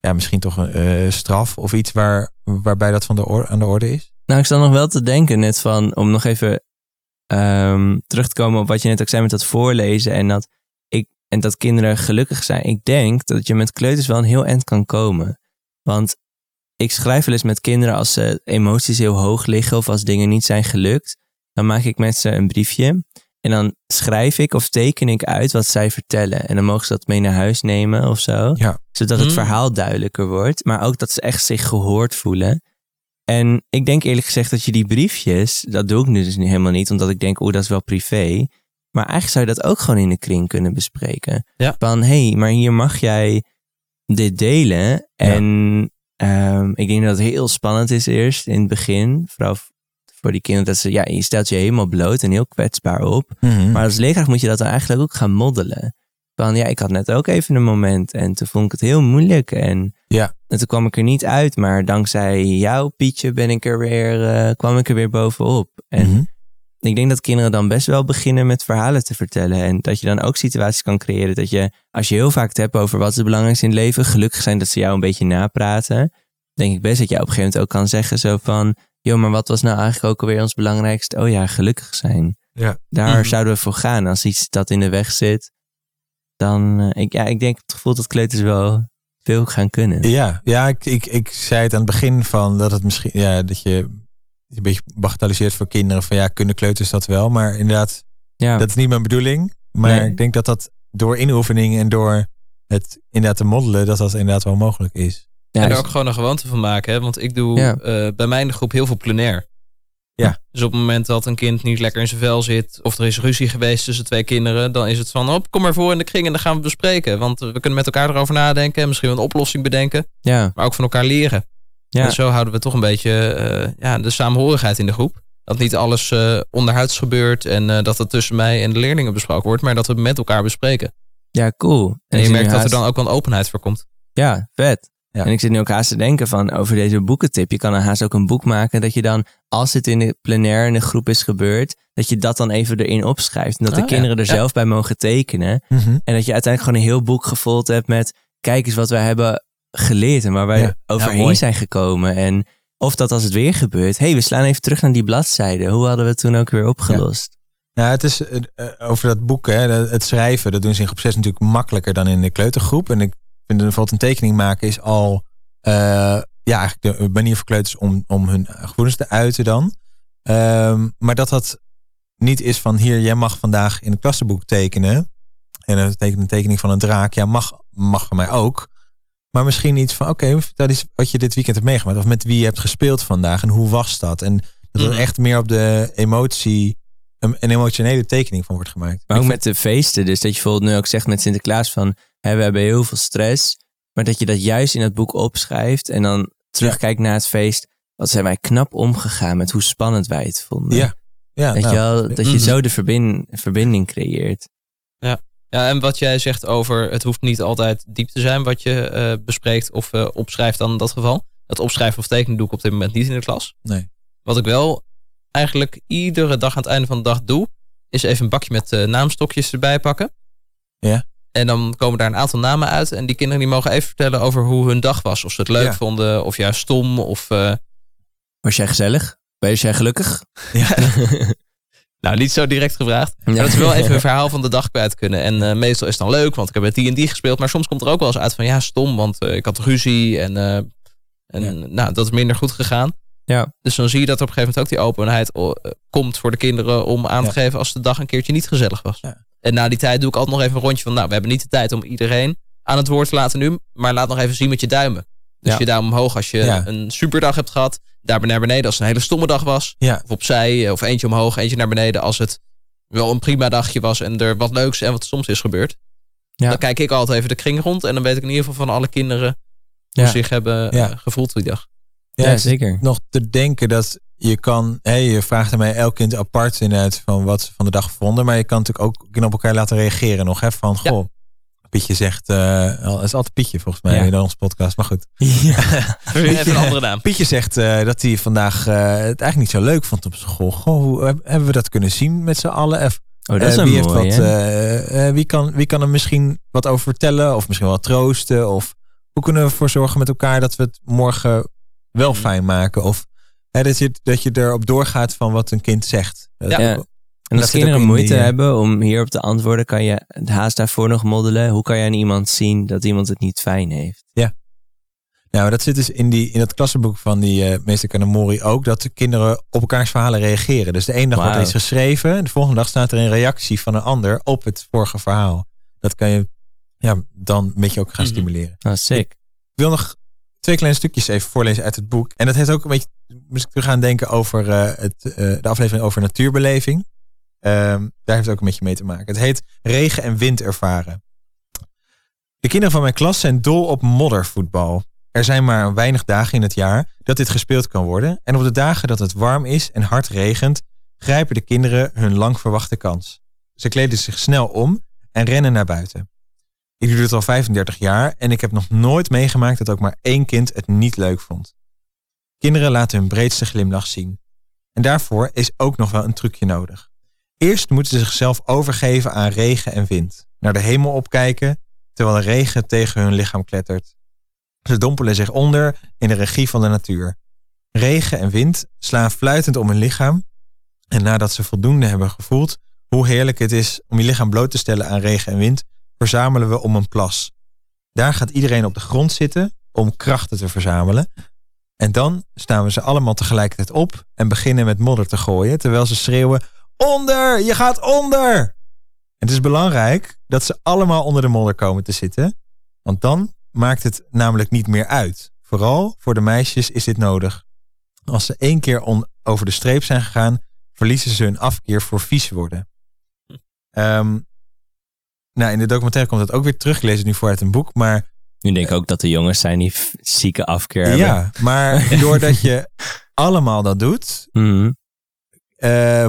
[SPEAKER 2] ja, misschien toch een eh, straf of iets waar, waarbij dat van de or- aan de orde is?
[SPEAKER 1] Nou, ik sta nog wel te denken, net van, om nog even ehm, terug te komen op wat je net ook zei met dat voorlezen en dat, ik, en dat kinderen gelukkig zijn. Ik denk dat je met kleuters wel een heel eind kan komen. Want ik schrijf wel eens met kinderen als ze emoties heel hoog liggen of als dingen niet zijn gelukt. Dan maak ik met ze een briefje en dan schrijf ik of teken ik uit wat zij vertellen. En dan mogen ze dat mee naar huis nemen of zo.
[SPEAKER 2] Ja.
[SPEAKER 1] Zodat het
[SPEAKER 3] Hmm.
[SPEAKER 1] verhaal duidelijker wordt. Maar ook dat ze echt zich gehoord voelen. En ik denk eerlijk gezegd dat je die briefjes, dat doe ik nu dus nu helemaal niet, omdat ik denk, oeh, dat is wel privé. Maar eigenlijk zou je dat ook gewoon in de kring kunnen bespreken.
[SPEAKER 3] Ja.
[SPEAKER 1] Van, hé, hey, maar hier mag jij dit delen. En ehm, ik denk dat het heel spannend is eerst in het begin. Vooral voor die kinderen, dat ze, ja, je stelt je helemaal bloot en heel kwetsbaar op. Maar als leerkracht moet je dat dan eigenlijk ook gaan moddelen. Van ja, ik had net ook even een moment en toen vond ik het heel moeilijk. En,
[SPEAKER 2] Ja.
[SPEAKER 1] en toen kwam ik er niet uit, maar dankzij jou, Pietje, ben ik er weer, eh, kwam ik er weer bovenop. En
[SPEAKER 2] Mhm.
[SPEAKER 1] ik denk dat kinderen dan best wel beginnen met verhalen te vertellen. En dat je dan ook situaties kan creëren dat je, als je heel vaak het hebt over wat is het belangrijkste in het leven, gelukkig zijn dat ze jou een beetje napraten. Denk ik best dat je op een gegeven moment ook kan zeggen zo van, joh, maar wat was nou eigenlijk ook alweer ons belangrijkste? Oh ja, gelukkig zijn.
[SPEAKER 2] Ja.
[SPEAKER 1] Daar
[SPEAKER 3] Mhm.
[SPEAKER 1] zouden we voor gaan. Als iets dat in de weg zit, dan, eh, ik, ja, ik denk het gevoel dat kleuters wel veel gaan kunnen.
[SPEAKER 2] Ja, ja ik, ik, ik zei het aan het begin van dat het misschien, ja, dat je een beetje bagatelliseert voor kinderen. Van ja, kunnen kleuters dat wel? Maar inderdaad,
[SPEAKER 1] Ja,
[SPEAKER 2] dat is niet mijn bedoeling. Maar
[SPEAKER 1] Nee.
[SPEAKER 2] ik denk dat dat door inoefening en door het inderdaad te moddelen, dat dat inderdaad wel mogelijk is.
[SPEAKER 1] ja,
[SPEAKER 3] en er
[SPEAKER 1] dus-
[SPEAKER 3] ook gewoon een gewoonte van maken. Hè? Want ik doe
[SPEAKER 1] Ja.
[SPEAKER 3] eh, bij mij in de groep heel veel plenair.
[SPEAKER 2] Ja.
[SPEAKER 3] Dus op het moment dat een kind niet lekker in zijn vel zit... of er is ruzie geweest tussen twee kinderen... dan is het van, op, kom maar voor in de kring en dan gaan we het bespreken. Want we kunnen met elkaar erover nadenken... en misschien wel een oplossing bedenken...
[SPEAKER 1] ja,
[SPEAKER 3] maar ook van elkaar leren.
[SPEAKER 1] ja.
[SPEAKER 3] En zo houden we toch een beetje eh, ja, de samenhorigheid in de groep. Dat niet alles eh, onderhuids gebeurt... en eh, dat het tussen mij en de leerlingen besproken wordt... maar dat we het met elkaar bespreken.
[SPEAKER 1] ja, cool.
[SPEAKER 3] En, je merkt dat er dan ook wel een openheid voor komt.
[SPEAKER 1] Ja, vet.
[SPEAKER 2] Ja.
[SPEAKER 1] En ik zit nu ook haast te denken van over deze boekentip. Je kan er haast ook een boek maken dat je dan, als het in de plenair in de groep is gebeurd, dat je dat dan even erin opschrijft. En dat de
[SPEAKER 3] ja.
[SPEAKER 1] kinderen er
[SPEAKER 3] Ja.
[SPEAKER 1] zelf bij mogen tekenen. En dat je uiteindelijk gewoon een heel boek gevuld hebt met, kijk eens wat wij hebben geleerd en waar wij overheen
[SPEAKER 3] mooi.
[SPEAKER 1] zijn gekomen. En of dat als het weer gebeurt, hé, hey, we slaan even terug naar die bladzijde. Hoe hadden we het toen ook weer opgelost?
[SPEAKER 2] Nou, het is eh, eh, over dat boek, hè, het schrijven, dat doen ze in groep 6 natuurlijk makkelijker dan in de kleutergroep. En ik vind bijvoorbeeld een tekening maken is al eh, ja, eigenlijk de manier voor kleuters om, om hun gevoelens te uiten dan. Ehm, maar dat dat niet is van hier, jij mag vandaag in het klassenboek tekenen. En dan teken een tekening van een draak. Ja, mag, mag van mij ook. Maar misschien iets van, oké, vertel eens wat je dit weekend hebt meegemaakt. Of met wie je hebt gespeeld vandaag en hoe was dat? En dat er
[SPEAKER 3] Mhm.
[SPEAKER 2] echt meer op de emotie, een, een emotionele tekening van wordt gemaakt.
[SPEAKER 1] Maar ook met de feesten. Dus dat je bijvoorbeeld nu ook zegt met Sinterklaas van... Hè, we hebben heel veel stress. Maar dat je dat juist in het boek opschrijft. En dan terugkijkt naar het feest. Wat zijn wij knap omgegaan met hoe spannend wij het vonden.
[SPEAKER 2] Ja, Ja,
[SPEAKER 1] Weet
[SPEAKER 2] nou,
[SPEAKER 1] je wel, dat je zo de verbin- verbinding creëert.
[SPEAKER 3] Ja, en wat jij zegt over het hoeft niet altijd diep te zijn wat je eh, bespreekt of eh, opschrijft dan in dat geval. Dat opschrijven of tekenen doe ik op dit moment niet in de klas.
[SPEAKER 2] Nee.
[SPEAKER 3] Wat ik wel eigenlijk iedere dag aan het einde van de dag doe, is even een bakje met eh, naamstokjes erbij pakken.
[SPEAKER 2] Ja.
[SPEAKER 3] En dan komen daar een aantal namen uit. En die kinderen die mogen even vertellen over hoe hun dag was. Of ze het leuk
[SPEAKER 2] Ja.
[SPEAKER 3] vonden, of juist stom. Of, eh,
[SPEAKER 1] Was jij gezellig? Ben jij gelukkig? *laughs*
[SPEAKER 3] nou, niet zo direct gevraagd. Maar dat ze wel even hun *laughs* verhaal van de dag kwijt kunnen. En eh, meestal is het dan leuk, want ik heb met die en die gespeeld. Maar soms komt er ook wel eens uit van ja, stom, want ik had ruzie. En, en nou, dat is minder goed gegaan.
[SPEAKER 1] Ja.
[SPEAKER 3] Dus dan zie je dat er op een gegeven moment ook die openheid eh, komt voor de kinderen om aan te geven als de dag een keertje niet gezellig was.
[SPEAKER 2] Ja.
[SPEAKER 3] En na die tijd doe ik altijd nog even een rondje van, nou, we hebben niet de tijd om iedereen aan het woord te laten nu, maar laat nog even zien met je duimen. Dus
[SPEAKER 1] Ja.
[SPEAKER 3] je duim omhoog als je
[SPEAKER 2] Ja.
[SPEAKER 3] een superdag hebt gehad, daar naar beneden als het een hele stomme dag was.
[SPEAKER 2] Ja.
[SPEAKER 3] Of opzij, of eentje omhoog, eentje naar beneden als het wel een prima dagje was en er wat leuks en wat soms is gebeurd.
[SPEAKER 1] Ja.
[SPEAKER 3] Dan kijk ik altijd even de kring rond en dan weet ik in ieder geval van alle kinderen hoe zich hebben eh, gevoeld die dag.
[SPEAKER 1] Ja, zeker.
[SPEAKER 2] Nog te denken dat je kan, hè, je vraagt aan mij elk kind apart inderdaad van wat ze van de dag vonden. Maar je kan natuurlijk ook op elkaar laten reageren nog. Hè, van,
[SPEAKER 3] Ja.
[SPEAKER 2] goh, Pietje zegt, het is altijd Pietje volgens mij
[SPEAKER 1] Ja.
[SPEAKER 2] in onze podcast, maar goed. *laughs* *laughs*
[SPEAKER 3] Even een andere naam.
[SPEAKER 2] Pietje zegt eh, dat hij vandaag eh, het eigenlijk niet zo leuk vond op school. Goh, hoe heb- hebben we dat kunnen zien met z'n allen?
[SPEAKER 1] Oh, dat is
[SPEAKER 2] wie,
[SPEAKER 1] mooi,
[SPEAKER 2] heeft wat, wie, kan, wie kan er misschien wat over vertellen? Of misschien wel troosten? Of hoe kunnen we ervoor zorgen met elkaar dat we het morgen wel
[SPEAKER 3] Mhm.
[SPEAKER 2] fijn maken? Of hè, dat, je, dat je erop doorgaat van wat een kind zegt. Dat-
[SPEAKER 3] Ja.
[SPEAKER 1] Ja. En
[SPEAKER 2] dat
[SPEAKER 1] als kinderen
[SPEAKER 2] in
[SPEAKER 1] moeite
[SPEAKER 2] die, eh,
[SPEAKER 1] hebben om hierop te antwoorden, kan je haast daarvoor nog moddelen. Hoe kan je aan iemand zien dat iemand het niet fijn heeft?
[SPEAKER 2] Nou, dat zit dus in, die, in het klassenboek van die eh, meester Kanamori ook, dat de kinderen op elkaars verhalen reageren. Dus de ene dag wordt er iets geschreven, de volgende dag staat er een reactie van een ander op het vorige verhaal. Dat kan je ja, dan een beetje ook gaan
[SPEAKER 3] Mhm.
[SPEAKER 2] stimuleren.
[SPEAKER 1] Nou, sick.
[SPEAKER 2] Ik wil nog twee kleine stukjes even voorlezen uit het boek. En dat heeft ook een beetje, moest ik terug gaan denken over eh, het, eh, de aflevering over natuurbeleving. Ehm, daar heeft het ook een beetje mee te maken. Het heet Regen en wind ervaren. De kinderen van mijn klas zijn dol op moddervoetbal. Er zijn maar weinig dagen in het jaar dat dit gespeeld kan worden. En op de dagen dat het warm is en hard regent, grijpen de kinderen hun lang verwachte kans. Ze kleden zich snel om en rennen naar buiten. Ik doe dit al 35 jaar en ik heb nog nooit meegemaakt dat ook maar één kind het niet leuk vond. Kinderen laten hun breedste glimlach zien. En daarvoor is ook nog wel een trucje nodig. Eerst moeten ze zichzelf overgeven aan regen en wind. Naar de hemel opkijken, terwijl de regen tegen hun lichaam klettert. Ze dompelen zich onder in de regie van de natuur. Regen en wind slaan fluitend om hun lichaam. En nadat ze voldoende hebben gevoeld hoe heerlijk het is om je lichaam bloot te stellen aan regen en wind, verzamelen we om een plas. Daar gaat iedereen op de grond zitten om krachten te verzamelen. En dan staan we ze allemaal tegelijkertijd op en beginnen met modder te gooien, terwijl ze schreeuwen: Onder! Je gaat onder! Het is belangrijk dat ze allemaal onder de modder komen te zitten, want dan maakt het namelijk niet meer uit. Vooral voor de meisjes is dit nodig. Als ze één keer over de streep zijn gegaan, verliezen ze hun afkeer voor vies worden. Hm. Nou, in de documentaire komt dat ook weer terug. Ik lees het nu voor uit een boek, maar...
[SPEAKER 1] Nu denk ik ook dat de jongens zijn die zieke afkeer hebben.
[SPEAKER 2] Ja, maar *laughs* doordat je allemaal dat doet, mm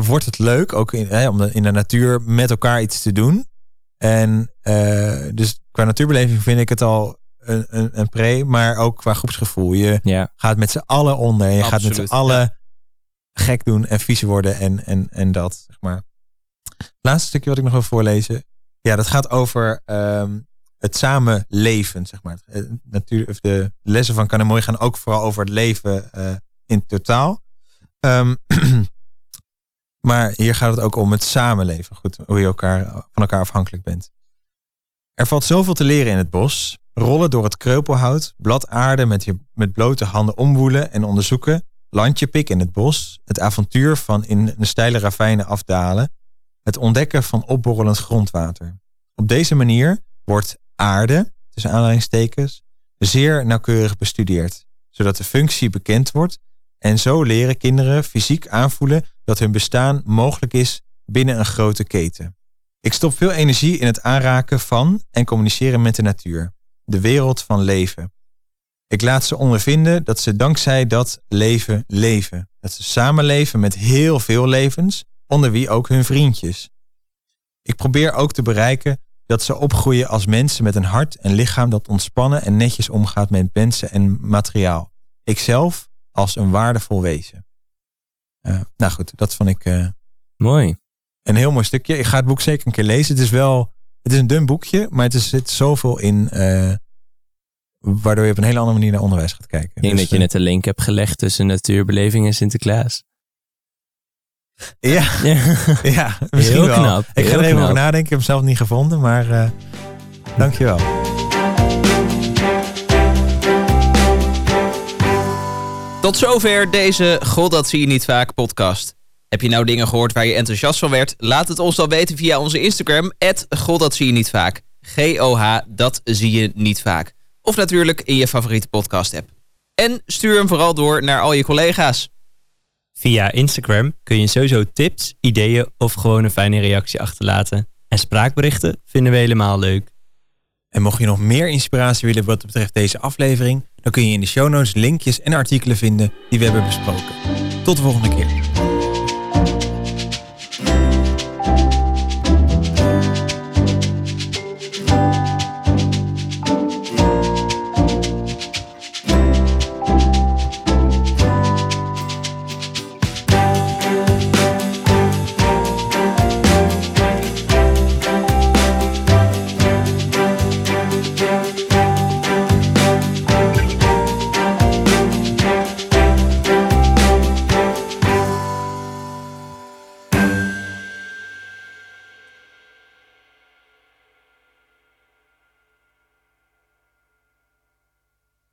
[SPEAKER 2] wordt het leuk ook in, hè, om in de natuur met elkaar iets te doen. En uh, dus qua natuurbeleving vind ik het al een, een, een pre, maar ook qua groepsgevoel. Je gaat met z'n allen onder. En je gaat met z'n allen gek doen en vies worden en, en, en dat, zeg maar. Laatste stukje wat ik nog wil voorlezen. Ja, dat gaat over um, het samenleven, zeg maar. Eh, Natuur, de lessen van Kanemooi gaan ook vooral over het leven uh, in totaal. Um, *clears throat* maar hier gaat het ook om het samenleven. Goed, hoe je elkaar, van elkaar afhankelijk bent. Er valt zoveel te leren in het bos. Rollen door het kreupelhout, bladaarde met, je, met blote handen omwoelen en onderzoeken, landje pik in het bos, het avontuur van in een steile ravijnen afdalen, het ontdekken van opborrelend grondwater. Op deze manier wordt aarde, tussen aanleidingstekens, zeer nauwkeurig bestudeerd, zodat de functie bekend wordt en zo leren kinderen fysiek aanvoelen dat hun bestaan mogelijk is binnen een grote keten. Ik stop veel energie in het aanraken van en communiceren met de natuur, de wereld van leven. Ik laat ze ondervinden dat ze dankzij dat leven leven. Dat ze samenleven met heel veel levens, onder wie ook hun vriendjes. Ik probeer ook te bereiken dat ze opgroeien als mensen met een hart en lichaam dat ontspannen en netjes omgaat met mensen en materiaal. Ikzelf als een waardevol wezen. Uh, nou goed, dat vond ik. Uh,
[SPEAKER 1] Mooi
[SPEAKER 2] een heel mooi stukje. Ik ga het boek zeker een keer lezen. Het is wel, het is een dun boekje, maar het is, zit zoveel in, uh, waardoor je op een hele andere manier naar onderwijs gaat kijken.
[SPEAKER 1] Ik denk dus, dat je net een link hebt gelegd tussen natuurbeleving en Sinterklaas.
[SPEAKER 2] Ja, *laughs* ja. misschien heel wel. Knap, ik ga er even over nadenken. Ik heb hem zelf niet gevonden, maar uh, dankjewel.
[SPEAKER 3] Tot zover deze God dat zie je niet vaak podcast. Heb je nou dingen gehoord waar je enthousiast van werd? Laat het ons dan weten via onze Instagram. God, dat zie je niet vaak. G-O-H, dat zie je niet vaak. Of natuurlijk in je favoriete podcast app. En stuur hem vooral door naar al je collega's.
[SPEAKER 1] Via Instagram kun je sowieso tips, ideeën of gewoon een fijne reactie achterlaten. En spraakberichten vinden we helemaal leuk.
[SPEAKER 2] En mocht je nog meer inspiratie willen wat betreft deze aflevering, dan kun je in de show notes linkjes en artikelen vinden die we hebben besproken. Tot de volgende keer.